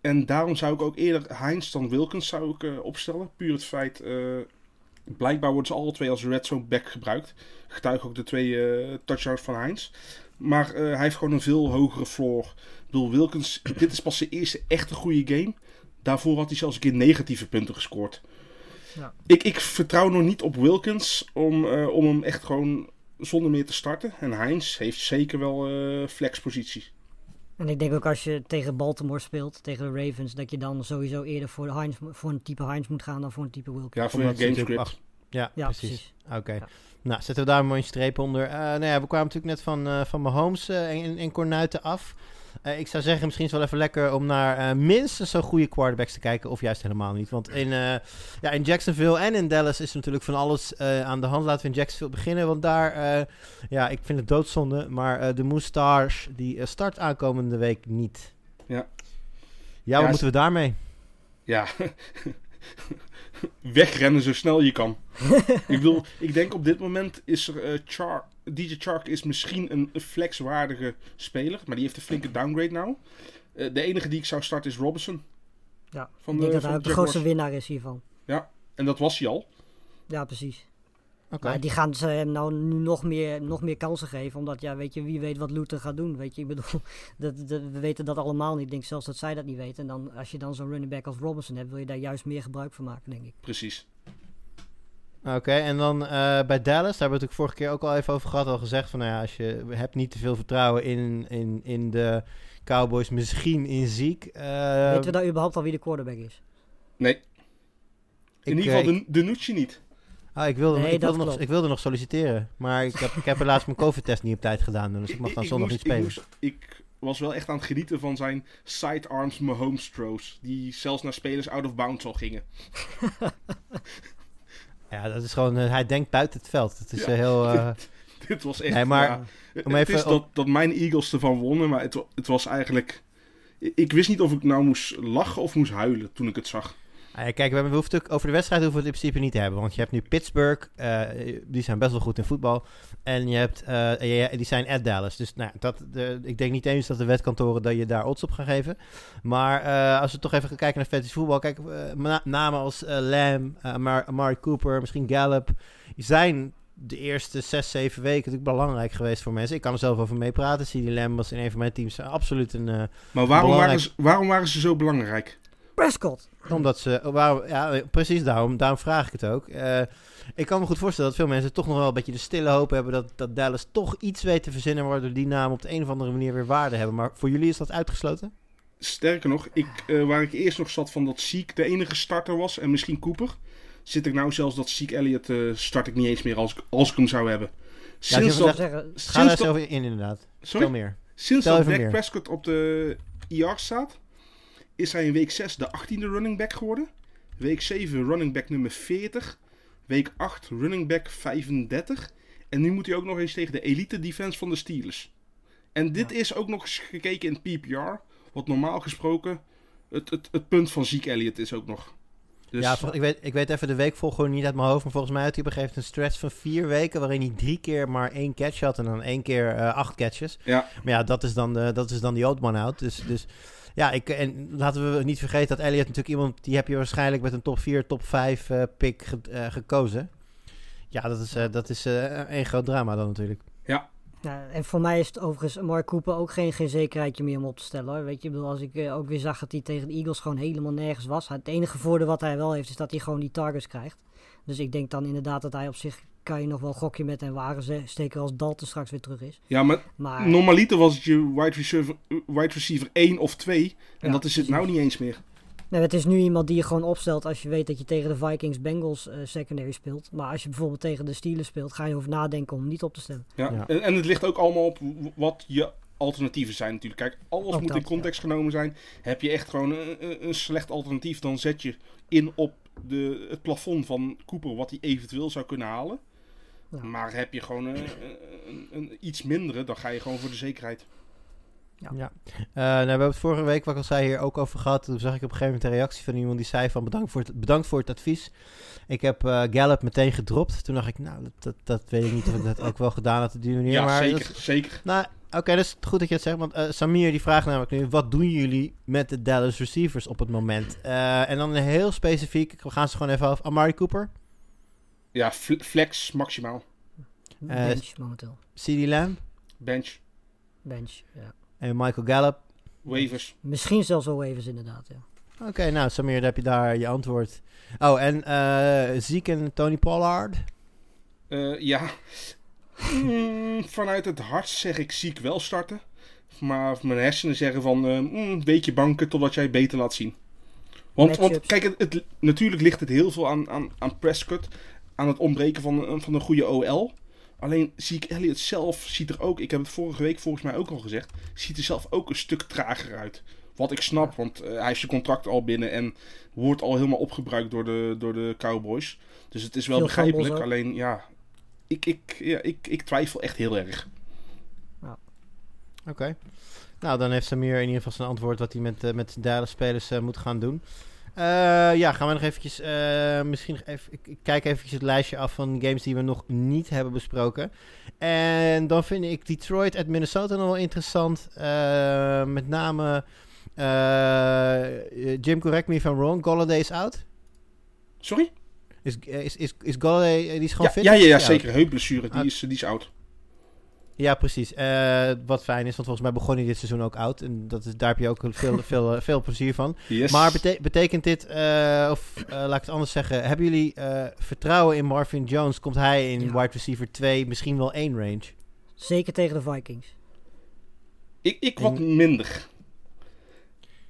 En daarom zou ik ook eerder Heinz dan Wilkins zou ik, uh, opstellen. Puur het feit, uh, blijkbaar worden ze alle twee als red zone back gebruikt. Getuigen ook de twee uh, touchdowns van Heinz. Maar hij heeft gewoon een veel hogere floor. Ik bedoel, Wilkins, dit is pas zijn eerste echte goede game. Daarvoor had hij zelfs een keer negatieve punten gescoord. Ja. Ik, ik vertrouw nog niet op Wilkins om, om hem echt gewoon zonder meer te starten. En Heinz heeft zeker wel uh, flexpositie. En ik denk ook als je tegen Baltimore speelt, tegen de Ravens, dat je dan sowieso eerder voor, de Heinz, voor een type Heinz moet gaan dan voor een type Wilkins. Ja, voor een gamescript. Ja, ja, precies. precies. Oké. Okay. Ja. Nou, zetten we daar een mooie streep onder. Uh, nou ja, we kwamen natuurlijk net van, uh, van Mahomes uh, en, en Cornuiten af. Uh, ik zou zeggen, misschien is het wel even lekker om naar uh, minstens zo'n goede quarterbacks te kijken. Of juist helemaal niet. Want in, uh, ja, in Jacksonville en in Dallas is natuurlijk van alles aan de hand. Laten we in Jacksonville beginnen. Want daar, ja, ik vind het doodzonde. Maar de Moustache, die start aankomende week niet. Ja. Ja, wat ja, moeten we daarmee? Ja, wegrennen zo snel je kan. ik bedoel, ik denk op dit moment is er Char DJ Chark is misschien een flexwaardige speler, maar die heeft een flinke downgrade nou. Uh, de enige die ik zou starten is Robinson. Ja, van ik denk de, dat hij de grootste winnaar is hiervan. Ja, en dat was hij al. Ja, precies. Okay. Maar die gaan ze hem nou nu nog meer, nog meer kansen geven. Omdat, ja, weet je, wie weet wat Luther gaat doen. Weet je, ik bedoel, dat, dat, we weten dat allemaal niet. Ik denk zelfs dat zij dat niet weten. En dan, als je dan zo'n running back als Robinson hebt, wil je daar juist meer gebruik van maken, denk ik. Precies. Oké, en dan uh, bij Dallas, daar hebben we het natuurlijk vorige keer ook al even over gehad. Al gezegd van, nou ja, als je hebt niet te veel vertrouwen in, in, in de Cowboys, misschien in ziek. Uh, Weten we daar überhaupt al wie de quarterback is? Nee. In ieder geval de, de Nucci niet. Ah, ik, wilde, nee, ik, wilde nog, ik wilde nog solliciteren. Maar ik heb, ik heb helaas mijn COVID-test niet op tijd gedaan. Dus ik mag dan zondag niet spelen. Ik, moest, ik, was wel echt aan het genieten van zijn sidearms Mahomes throws. Die zelfs naar spelers out of bounds al gingen. ja, dat is gewoon... Uh, hij denkt buiten het veld. Het is ja, heel... Dit, dit, was echt... Nee, maar... Het even, is dat, dat mijn Eagles ervan wonnen, maar het, het was eigenlijk... Ik wist niet of ik nou moest lachen of moest huilen toen ik het zag. Uh, kijk, we hebben, we over de wedstrijd hoeven we het in principe niet te hebben. Want je hebt nu Pittsburgh, uh, die zijn best wel goed in voetbal. En je hebt, uh, die zijn at Dallas. Dus nou, dat, de, ik denk niet eens dat de wetkantoren dat je daar odds op gaan geven. Maar als we toch even gaan kijken naar fantasy voetbal. Kijk, namen als Lamb, Amari Amar Cooper, misschien Gallup. zijn de eerste zes, zeven weken natuurlijk belangrijk geweest voor mensen. Ik kan er zelf over meepraten. CD Lamb was in een van mijn teams absoluut een. maar waarom, belangrijk... waren ze, waarom waren ze zo belangrijk? Prescott. Omdat ze, waar, ja, precies daarom, daarom vraag ik het ook. Uh, ik kan me goed voorstellen dat veel mensen toch nog wel een beetje de stille hoop hebben dat, dat Dallas toch iets weet te verzinnen waardoor die naam op de een of andere manier weer waarde hebben. Maar voor jullie is dat uitgesloten? Sterker nog, ik, uh, waar ik eerst nog zat van dat Ziek de enige starter was en misschien Cooper, zit ik nou zelfs dat Ziek Elliott uh, start ik niet eens meer als ik, als ik hem zou hebben. Sinds ja, dat, zeggen, ga daar in inderdaad. Sorry? Stel meer. Sinds Stel dat Dak Prescott op de IR staat, is hij in week 6 de 18e running back geworden. Week 7 running back nummer 40. Week 8 running back 35. En nu moet hij ook nog eens tegen de elite defense van de Steelers. En dit is ook nog eens gekeken in PPR. Wat normaal gesproken het, het, het punt van Ziek Elliott is ook nog. Dus... Ja, ik weet, ik weet even de weekvolgorde niet uit mijn hoofd. Maar volgens mij had hij op een gegeven moment een stretch van vier weken. waarin hij drie keer maar één catch had. En dan één keer uh, acht catches. Ja. Maar ja, dat is dan, de, dat is dan die old out. Dus, dus ja, ik, en laten we niet vergeten dat Elliot natuurlijk iemand... die heb je waarschijnlijk met een top 4, top 5 uh, pick ge, uh, gekozen. Ja, dat is, dat is een groot drama dan natuurlijk. Ja. Ja. En voor mij is het overigens Mark Cooper ook geen, geen zekerheidje meer om op te stellen. Hoor. Weet je, bedoel, als ik ook weer zag dat hij tegen de Eagles gewoon helemaal nergens was. Het enige voordeel wat hij wel heeft is dat hij gewoon die targets krijgt. Dus ik denk dan inderdaad dat hij op zich kan je nog wel gokje met en wagen steken als Dalton straks weer terug is. Ja, maar, maar normaliter was het je wide receiver, wide receiver 1 of 2. En ja, dat is het nou niet eens meer. Nee, het is nu iemand die je gewoon opstelt als je weet dat je tegen de Vikings Bengals uh, secondary speelt. Maar als je bijvoorbeeld tegen de Steelers speelt, ga je over nadenken om niet op te stellen. Ja, ja. En, en, het ligt ook allemaal op wat je alternatieven zijn natuurlijk. Kijk, alles Ook moet dat, in context genomen zijn. Heb je echt gewoon een, een- een slecht alternatief, dan zet je in op de, het plafond van Cooper wat hij eventueel zou kunnen halen. Ja. Maar heb je gewoon een, een, een iets mindere, dan ga je gewoon voor de zekerheid. Ja. Eh, nou, we hebben het vorige week, wat ik al zei, hier ook over gehad. Toen zag ik op een gegeven moment een reactie van iemand die zei van bedankt voor het, bedankt voor het advies. Ik heb eh, Gallup meteen gedropt. Toen dacht ik, nou, dat, dat, dat weet ik niet of ik dat ook wel gedaan had op die manier. Ja, maar zeker, zeker. nou, oké, dat is goed dat je het zegt. Want eh, Samir die vraagt namelijk nu, wat doen jullie met de Dallas receivers op het moment? Eh, en dan heel specifiek, we gaan ze gewoon even af. Amari Cooper, Ja, fl- flex maximaal. Eh, bench momenteel. CeeDee Lamb Bench, Bench, ja. En Michael Gallup. waivers. Misschien zelfs wel waivers inderdaad, ja. Oké, nou Samir, dan heb je daar je antwoord. Oh, en eh Ziek en Tony Pollard. Eh, ja, Mm, vanuit het hart zeg ik ziek wel starten. Maar mijn hersenen zeggen van eh mm, weekje banken totdat jij beter laat zien. Want, want kijk, het, het- natuurlijk ligt het heel veel aan, aan, aan Prescott. Aan het ontbreken van, een- van een goede OL. Alleen Ziek Elliott zelf ziet er ook, ik heb het vorige week volgens mij ook al gezegd, ziet er zelf ook een stuk trager uit. Wat ik snap, want eh, hij heeft zijn contract al binnen en wordt al helemaal opgebruikt door de, door de Cowboys. Dus het is wel begrijpelijk. Alleen ja, ik, ik, ja ik, ik twijfel echt heel erg. Oké. Nou, dan heeft Samir in ieder geval zijn antwoord wat hij met, eh, met spelers eh, moet gaan doen. Eh, ja, gaan we nog eventjes, eh, misschien even, ik, kijk eventjes het lijstje af van games die we nog niet hebben besproken. En dan vind ik Detroit at Minnesota nog wel interessant. Eh, met name, Jim, correct me if I'm wrong, Golladay is out. Sorry? Is, is, is, is Golladay, die is gewoon Ja, fit? ja, ja, ja zeker. Heupblessure, die Ah. is, die is oud. Ja, precies. Eh, wat fijn is, want volgens mij begon hij dit seizoen ook oud. En dat is, daar heb je ook veel, veel, veel plezier van. Yes. Maar bete- betekent dit, eh, of eh, laat ik het anders zeggen, hebben jullie eh, vertrouwen in Marvin Jones? Komt hij in Ja. wide receiver 2, misschien wel 1 range? Zeker tegen de Vikings. Ik, ik wat minder.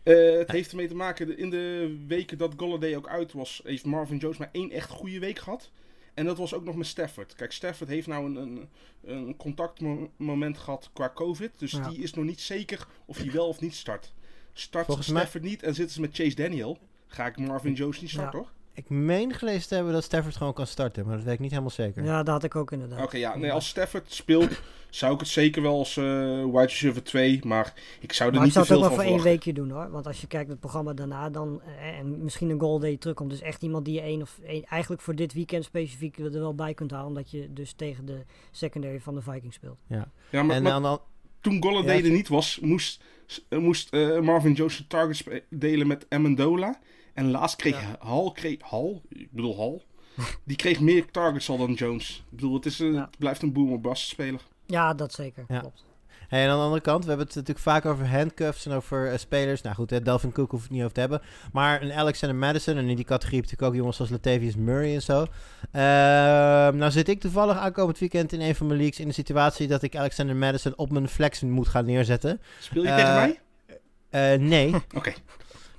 Eh, het heeft ermee te maken, de- in de weken dat Golladay ook uit was, heeft Marvin Jones maar één echt goede week gehad. En dat was ook nog met Stafford. Kijk, Stafford heeft nou een, een, een contactmoment gehad qua COVID. Dus Ja. die is nog niet zeker of hij wel of niet start. Start Volgens mij- Stafford niet en zitten ze met Chase Daniel, ga ik Marvin Jones niet starten hoor. Ik meen gelezen te hebben dat Stafford gewoon kan starten, maar dat weet ik niet helemaal zeker. Ja, dat had ik ook inderdaad. Oké, ja, nee, als Stafford speelt, zou ik het zeker wel als eh wide receiver 2, maar ik zou er Maar ik niet te zou het ook veel wel van voor één weekje doen hoor. Want als je kijkt naar het programma daarna, dan eh, en misschien een goal day terugkomt. Dus echt iemand die je één of één, eigenlijk voor dit weekend specifiek er wel bij kunt halen. Omdat je dus tegen de secondary van de Vikings speelt. Ja, maar, en maar dan, toen Golladay Ja, er niet was, moest, eh, moest eh, Marvin Jones de targets delen met Amendola. En laatst kreeg Ja. Hal, kreeg, Hal, ik bedoel Hal, die kreeg meer targets al dan Jones. Ik bedoel, het, is, een- Ja. het blijft een boomer bust speler. Ja, dat zeker. Ja. Klopt. Hey, en aan de andere kant, we hebben het natuurlijk vaak over handcuffs en over eh, spelers. Nou goed, eh, Delvin Cook hoeft het niet over te hebben. Maar een Alexander Madison, en in die categorie heb natuurlijk ook jongens zoals Latavius Murray en zo. Ehm, nou zit ik toevallig aankomend weekend in een van mijn leagues in de situatie dat ik Alexander Madison op mijn flex moet gaan neerzetten. Speel je Eh, tegen mij? Eh, nee, Oké.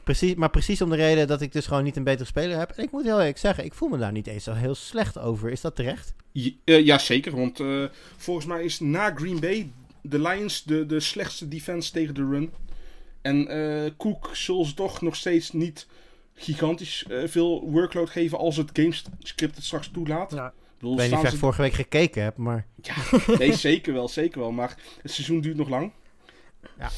Precies, maar precies om de reden dat ik dus gewoon niet een betere speler heb. En ik moet heel eerlijk zeggen, ik voel me daar niet eens zo heel slecht over. Is dat terecht? Ja, eh, ja, zeker. Want eh, volgens mij is na Green Bay de Lions de, de slechtste defense tegen de run. En eh Cook zal ze toch nog steeds niet gigantisch eh, veel workload geven als het gamescript het straks toelaat. Ja. Ik bedoel, Ik weet niet of ik ze- vorige week gekeken heb, maar... Ja, nee, zeker wel, zeker wel. Maar het seizoen duurt nog lang. Ja.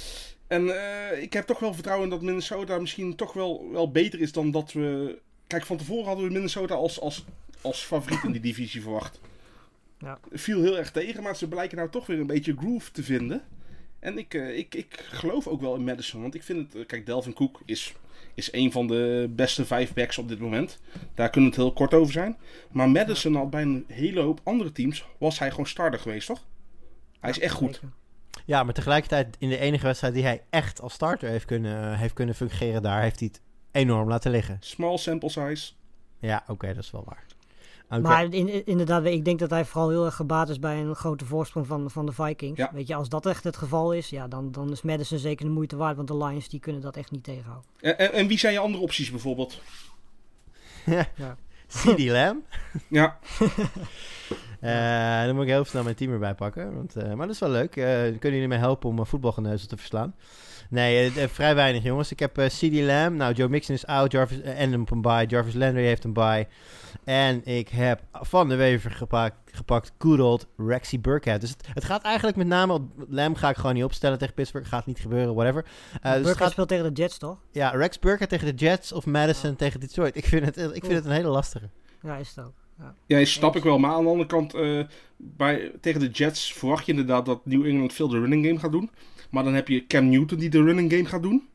En eh, ik heb toch wel vertrouwen dat Minnesota misschien toch wel, wel beter is dan dat we... Kijk, van tevoren hadden we Minnesota als, als, als favoriet in die divisie verwacht. Ja. Viel heel erg tegen, maar ze blijken nou toch weer een beetje groove te vinden. En ik, eh, ik, ik geloof ook wel in Madison, want ik vind het... eh, kijk, Delvin Cook is, is een van de beste vijf backs op dit moment. Daar kunnen we het heel kort over zijn. Maar Madison had bij een hele hoop andere teams, was hij gewoon starter geweest, toch? Hij is echt goed. Zeker. Ja, maar tegelijkertijd in de enige wedstrijd die hij echt als starter heeft kunnen, heeft kunnen fungeren, daar heeft hij het enorm laten liggen. Small sample size. Ja, oké, dat is wel waar. Oké. Maar in, inderdaad, ik denk dat hij vooral heel erg gebaat is bij een grote voorsprong van, van de Vikings. Ja. Weet je, als dat echt het geval is, ja, dan, dan is Madison zeker de moeite waard. Want de Lions die kunnen dat echt niet tegenhouden. En, en, en wie zijn je andere opties bijvoorbeeld? CD Lamb. Ja, Eh, dan moet ik heel snel mijn team erbij pakken. Want, eh, maar dat is wel leuk. Eh, kunnen jullie mij helpen om uh, voetbalgeneuzel te verslaan. Nee, vrij weinig jongens. Ik heb CD Lamb. Nou, Joe Mixon is out. Jarvis, en op een bye. Jarvis Landry heeft een bye. En ik heb van de Wever gepakt, gepakt good old Rexy Burkhead. Dus het, het, gaat eigenlijk met name... Lamb ga ik gewoon niet opstellen tegen Pittsburgh. Gaat niet gebeuren, whatever. Uh, dus gaat, speelt tegen de Jets, toch? Ja, Rex Burkhead tegen de Jets of Madison tegen Detroit. Ik vind het, ik vind het een hele lastige. Ja, is het ook. Ja, ja snap ik wel. Maar aan de andere kant, uh, bij, tegen de Jets verwacht je inderdaad dat New England veel de running game gaat doen. Maar dan heb je Cam Newton die de running game gaat doen.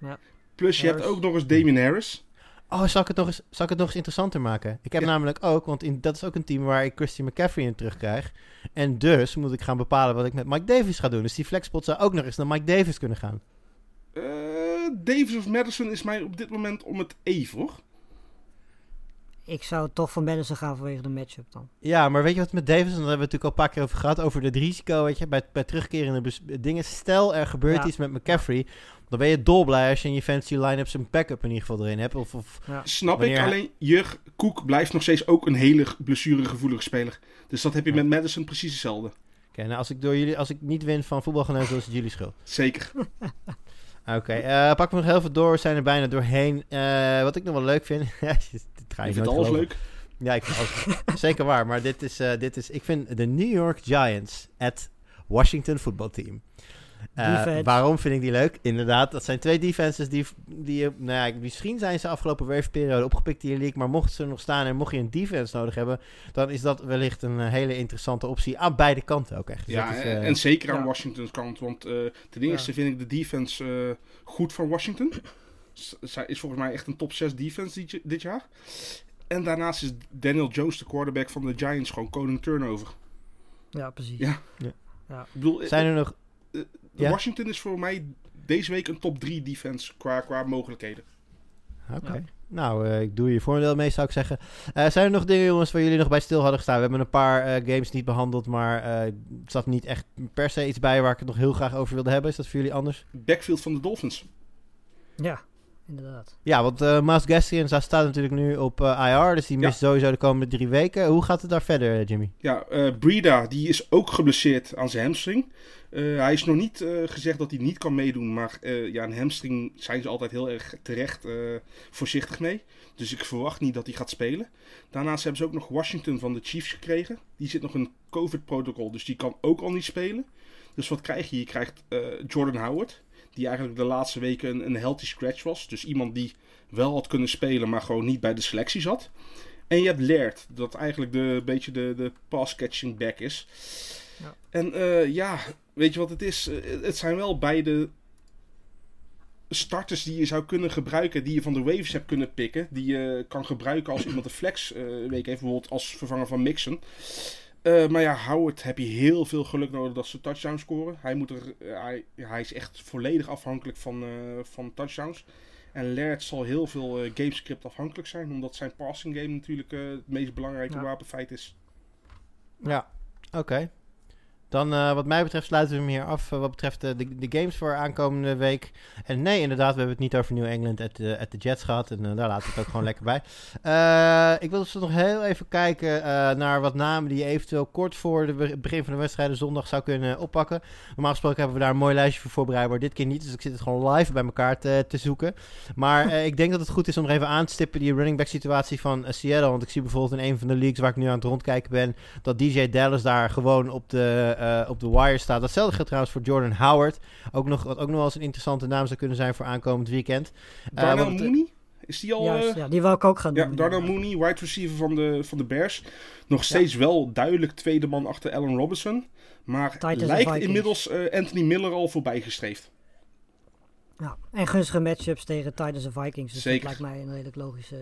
Ja. Plus je Harris. hebt ook nog eens Damien Harris. Oh, zal ik het nog eens, zal ik het nog eens interessanter maken? Ik heb ja. namelijk ook, want in, dat is ook een team waar ik Christian McCaffrey in terugkrijg. En dus moet ik gaan bepalen wat ik met Mike Davis ga doen. Dus die flexpot zou ook nog eens naar Mike Davis kunnen gaan. Uh, Davis of Madison is mij op dit moment om het even, hoor. Ik zou toch van Madison gaan vanwege de matchup dan. Ja, maar weet je wat met Davis, en daar hebben we natuurlijk al een paar keer over gehad, over het risico, weet je, bij, bij terugkerende dingen. Stel, er gebeurt ja. iets met McCaffrey, dan ben je dolblij als je in je fancy line-up zijn backup in ieder geval erin hebt. Of, of ja. Snap ik, alleen Jurg Koek blijft nog steeds ook een hele blessuregevoelige speler. Dus dat heb je ja. met Madison precies hetzelfde. Oké, okay, nou als ik, door jullie, als ik niet win van voetbalgeneuzel, is het jullie schuld. Zeker. Oké, okay, uh, pak me nog heel veel door. We zijn er bijna doorheen. Uh, wat ik nog wel leuk vind. dit ga je ik vind alles geloven. leuk. Ja, ik vind alles Zeker waar. Maar dit is, uh, dit is... Ik vind de New York Giants at Washington voetbalteam. Uh, waarom vind ik die leuk? Inderdaad, dat zijn twee defenses die, die nou ja, misschien zijn ze afgelopen werfperiode opgepikt in de league, maar mochten ze nog staan en mocht je een defense nodig hebben, dan is dat wellicht een hele interessante optie aan beide kanten ook echt. Dus ja, is, uh, en zeker aan ja. Washington's kant, want uh, ten eerste ja. vind ik de defense goed van Washington. Zij is volgens mij echt een top 6 defense dit, dit jaar. En daarnaast is Daniel Jones, de quarterback van de Giants, gewoon koning turnover. Ja, precies. Ja. ja. Ik bedoel, zijn er nog ja. Washington is voor mij deze week een top 3 defense qua, qua mogelijkheden. Oké. Okay. Ja. Nou, uh, ik doe je voordeel mee, zou ik zeggen. Uh, zijn er nog dingen, jongens, waar jullie nog bij stil hadden gestaan? We hebben een paar uh, games niet behandeld, maar er zat niet echt per se iets bij waar ik het nog heel graag over wilde hebben. Is dat voor jullie anders? Backfield van de Dolphins. Ja, inderdaad. Ja, want uh, Miles Gastian staat natuurlijk nu op uh, IR, dus die mist ja. sowieso de komende drie weken. Hoe gaat het daar verder, Jimmy? Ja, uh, Breda, die is ook geblesseerd aan zijn hamstring. hij is nog niet gezegd dat hij niet kan meedoen, maar ja, een hamstring zijn ze altijd heel erg terecht voorzichtig mee. Dus ik verwacht niet dat hij gaat spelen. Daarnaast hebben ze ook nog Washington van de Chiefs gekregen. Die zit nog in COVID-protocol, dus die kan ook al niet spelen. Dus wat krijg je? Je krijgt Jordan Howard die eigenlijk de laatste weken een, een healthy scratch was. Dus iemand die wel had kunnen spelen, maar gewoon niet bij de selectie zat. En je hebt Laird, dat eigenlijk de beetje de, de pass-catching back is. Ja. En uh, ja, weet je wat het is? Uh, het zijn wel beide starters die je zou kunnen gebruiken, die je van de waves hebt kunnen pikken. Die je kan gebruiken als iemand een flex uh, week heeft, bijvoorbeeld als vervanger van Mixon. Uh, maar ja, Howard heb je heel veel geluk nodig dat ze touchdowns scoren. Hij, moet er, uh, hij, hij is echt volledig afhankelijk van, uh, van touchdowns. En Laird zal heel veel gamescript afhankelijk zijn, omdat zijn passing game natuurlijk het meest belangrijke ja. wapenfeit is. Ja, oké. Okay. Dan uh, wat mij betreft sluiten we hem hier af uh, wat betreft uh, de, de games voor aankomende week. En nee, inderdaad, we hebben het niet over New England at at the Jets gehad. En daar laten we het ook gewoon lekker bij. ik wil dus nog heel even kijken naar wat namen die eventueel kort voor het begin van de wedstrijden zondag zou kunnen oppakken. Normaal gesproken hebben we daar een mooi lijstje voor voorbereid, maar dit keer niet. Dus ik zit het gewoon live bij elkaar te, te zoeken. Maar ik denk dat het goed is om even aan te stippen die running back situatie van Seattle. Want ik zie bijvoorbeeld in een van de leagues waar ik nu aan het rondkijken ben, dat DJ Dallas daar gewoon op de uh, op de wire staat. Datzelfde geldt trouwens voor Jordan Howard. Ook nog, wat ook nog wel eens een interessante naam zou kunnen zijn voor aankomend weekend. Darnell uh, Mooney? Is die al... Juist, ja, die wil ik ook gaan ja, doen. Darnell Mooney, wide receiver van de, van de Bears. Nog steeds ja. wel duidelijk tweede man achter Allen Robinson. Maar Titans lijkt inmiddels uh, Anthony Miller al voorbij gestreefd. Ja, en gunstige matchups tegen Titans en Vikings. Dus Zeker. dat lijkt mij een redelijk logische...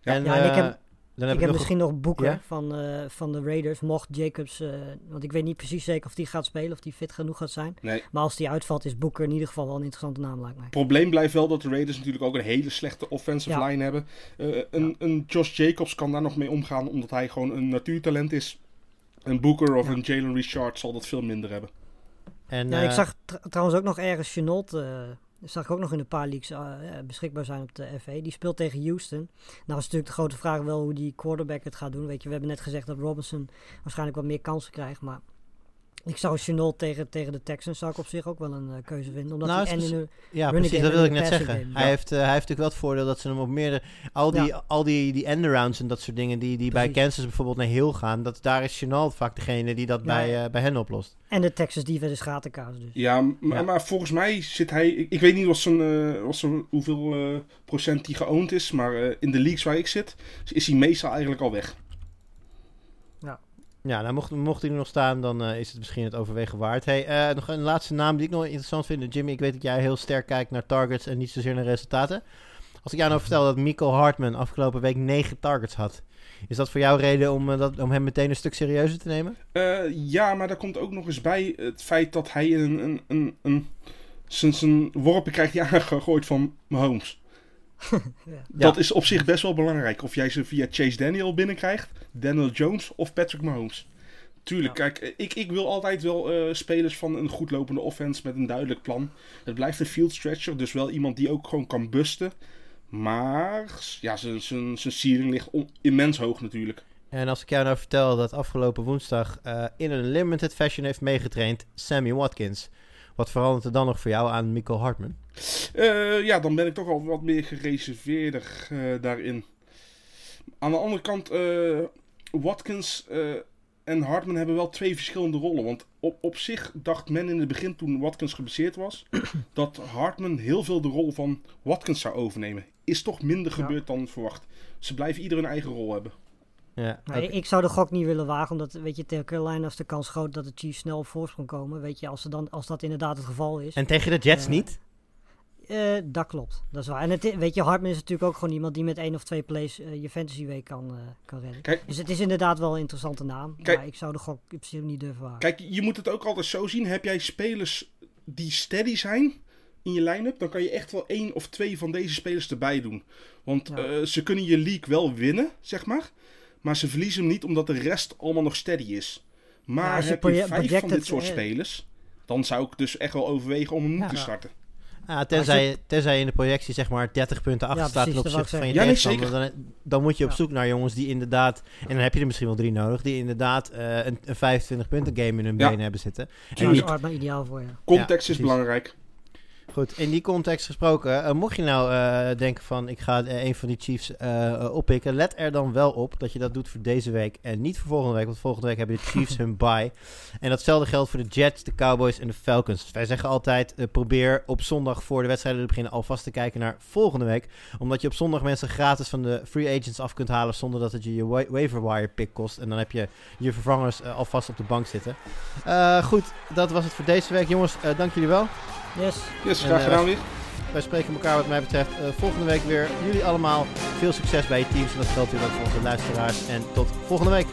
Ja, en, ja, en ik heb... Dan ik heb heb nog misschien nog boeken Ja? van, uh, van de Raiders. Mocht Jacobs, uh, want ik weet niet precies zeker of die gaat spelen, of die fit genoeg gaat zijn. Nee. Maar als die uitvalt, is Boeker in ieder geval wel een interessante naam, lijkt mij. probleem blijft wel dat de Raiders natuurlijk ook een hele slechte offensive Ja. line hebben. Uh, een, Ja. een Josh Jacobs kan daar nog mee omgaan, omdat hij gewoon een natuurtalent is. Een Booker of Ja. een Jalen Richard zal dat veel minder hebben. En, Ja, ik eh, zag tr- trouwens ook nog ergens Chenault, eh, zag ik ook nog in een paar leagues uh, beschikbaar zijn op de FA. Die speelt tegen Houston. Nou is natuurlijk de grote vraag wel hoe die quarterback het gaat doen. Weet je, we hebben net gezegd dat Robinson waarschijnlijk wat meer kansen krijgt. Maar ik zou Chenault tegen, tegen de Texans zou ik op zich ook wel een uh, keuze vinden. Omdat nou, hij en in ja, precies, dat wil ik net zeggen. Game, hij, ja. heeft, uh, hij heeft natuurlijk wel het voordeel dat ze hem op meerdere... Al die, ja. al die, die end-arounds en dat soort dingen die, die bij Kansas bijvoorbeeld naar heel gaan... Dat, daar is Chenault vaak degene die dat ja. bij, uh, bij hen oplost. En de Texas defense is gatenkaas dus. Ja, maar, maar, volgens mij zit hij... Ik, ik weet niet wat zijn, wat zijn, hoeveel procent die geoond is... maar in de leagues waar ik zit is hij meestal eigenlijk al weg. Ja, nou mocht, mocht hij er nog staan, dan uh, is het misschien het overwegen waard. Hey, uh, nog een laatste naam die ik nog interessant vind. Jimmy, ik weet dat jij heel sterk kijkt naar targets en niet zozeer naar resultaten. Als ik jou nou vertel dat Michael Hartman afgelopen week 9 targets had. Is dat voor jou reden om, uh, dat, om hem meteen een stuk serieuzer te nemen? ja, maar daar komt ook nog eens bij het feit dat hij een, een, een, een, zijn, krijgt hij aangegooid van Mahomes. ja. Dat is op zich best wel belangrijk. Of jij ze via Chase Daniel binnenkrijgt, Daniel Jones of Patrick Mahomes. Tuurlijk, ja. kijk, ik, ik wil altijd wel uh, spelers van een goed lopende offense met een duidelijk plan. Het blijft een field stretcher, dus wel iemand die ook gewoon kan busten. Maar ja, zijn ceiling ligt immens hoog natuurlijk. En als ik jou nou vertel dat afgelopen woensdag uh, in een limited fashion heeft meegetraind Sammy Watkins. Wat verandert er dan nog voor jou aan Michael Hartman? Uh, ja, dan ben ik toch al wat meer gereserveerder uh, daarin. Aan de andere kant, uh, Watkins en Hartman hebben wel twee verschillende rollen. Want op, op zich dacht men in het begin, toen Watkins geblesseerd was, dat Hartman heel veel de rol van Watkins zou overnemen. Is toch minder ja. gebeurd dan verwacht. Ze blijven ieder een eigen rol hebben. Ja, nou, okay. Ik zou de gok niet willen wagen, omdat weet je, tegen Carolina is de kans groot dat de Chiefs snel op voorsprong komen. Weet je, als, ze dan, als dat inderdaad het geval is. En tegen de Jets uh, niet? Uh, dat klopt, dat is waar. En het, weet je, Hartman is natuurlijk ook gewoon iemand die met één of twee plays uh, je fantasy week kan, uh, kan redden. Kijk, dus het is inderdaad wel een interessante naam. Kijk, maar ik zou de gok in principe niet durven wagen. Kijk, je moet het ook altijd zo zien. Heb jij spelers die steady zijn in je line-up, dan kan je echt wel één of twee van deze spelers erbij doen. Want ja. ze kunnen je league wel winnen, zeg maar. Maar ze verliezen hem niet omdat de rest allemaal nog steady is. Maar ja, heb je vijf van dit soort spelers, dan zou ik dus echt wel overwegen om hem niet te starten. Ja, tenzij, je, tenzij je in de projectie zeg maar 30 punten achter ja, staat ten opzichte van je ja, tegenstander. Dan, dan, moet je op zoek naar jongens die inderdaad, en dan heb je er misschien wel drie nodig, die inderdaad uh, een, een 25 punten game in hun benen hebben zitten. En dat is maar ideaal voor je. Context is belangrijk. Goed, in die context gesproken, uh, mocht je nou uh, denken van ik ga uh, een van die Chiefs oppikken, let er dan wel op dat je dat doet voor deze week en niet voor volgende week, want volgende week hebben de Chiefs hun bye. En datzelfde geldt voor de Jets, de Cowboys en de Falcons. Dus wij zeggen altijd, probeer op zondag voor de wedstrijden te beginnen alvast te kijken naar volgende week, omdat je op zondag mensen gratis van de free agents af kunt halen zonder dat het je je wa waiver wire pick kost. En dan heb je je vervangers alvast op de bank zitten. goed, dat was het voor deze week. Jongens, dank jullie wel. Yes. Yes, graag gedaan weer. Wij spreken elkaar wat mij betreft uh, volgende week weer. Jullie allemaal veel succes bij je teams. En dat geldt natuurlijk ook voor onze luisteraars. En tot volgende week.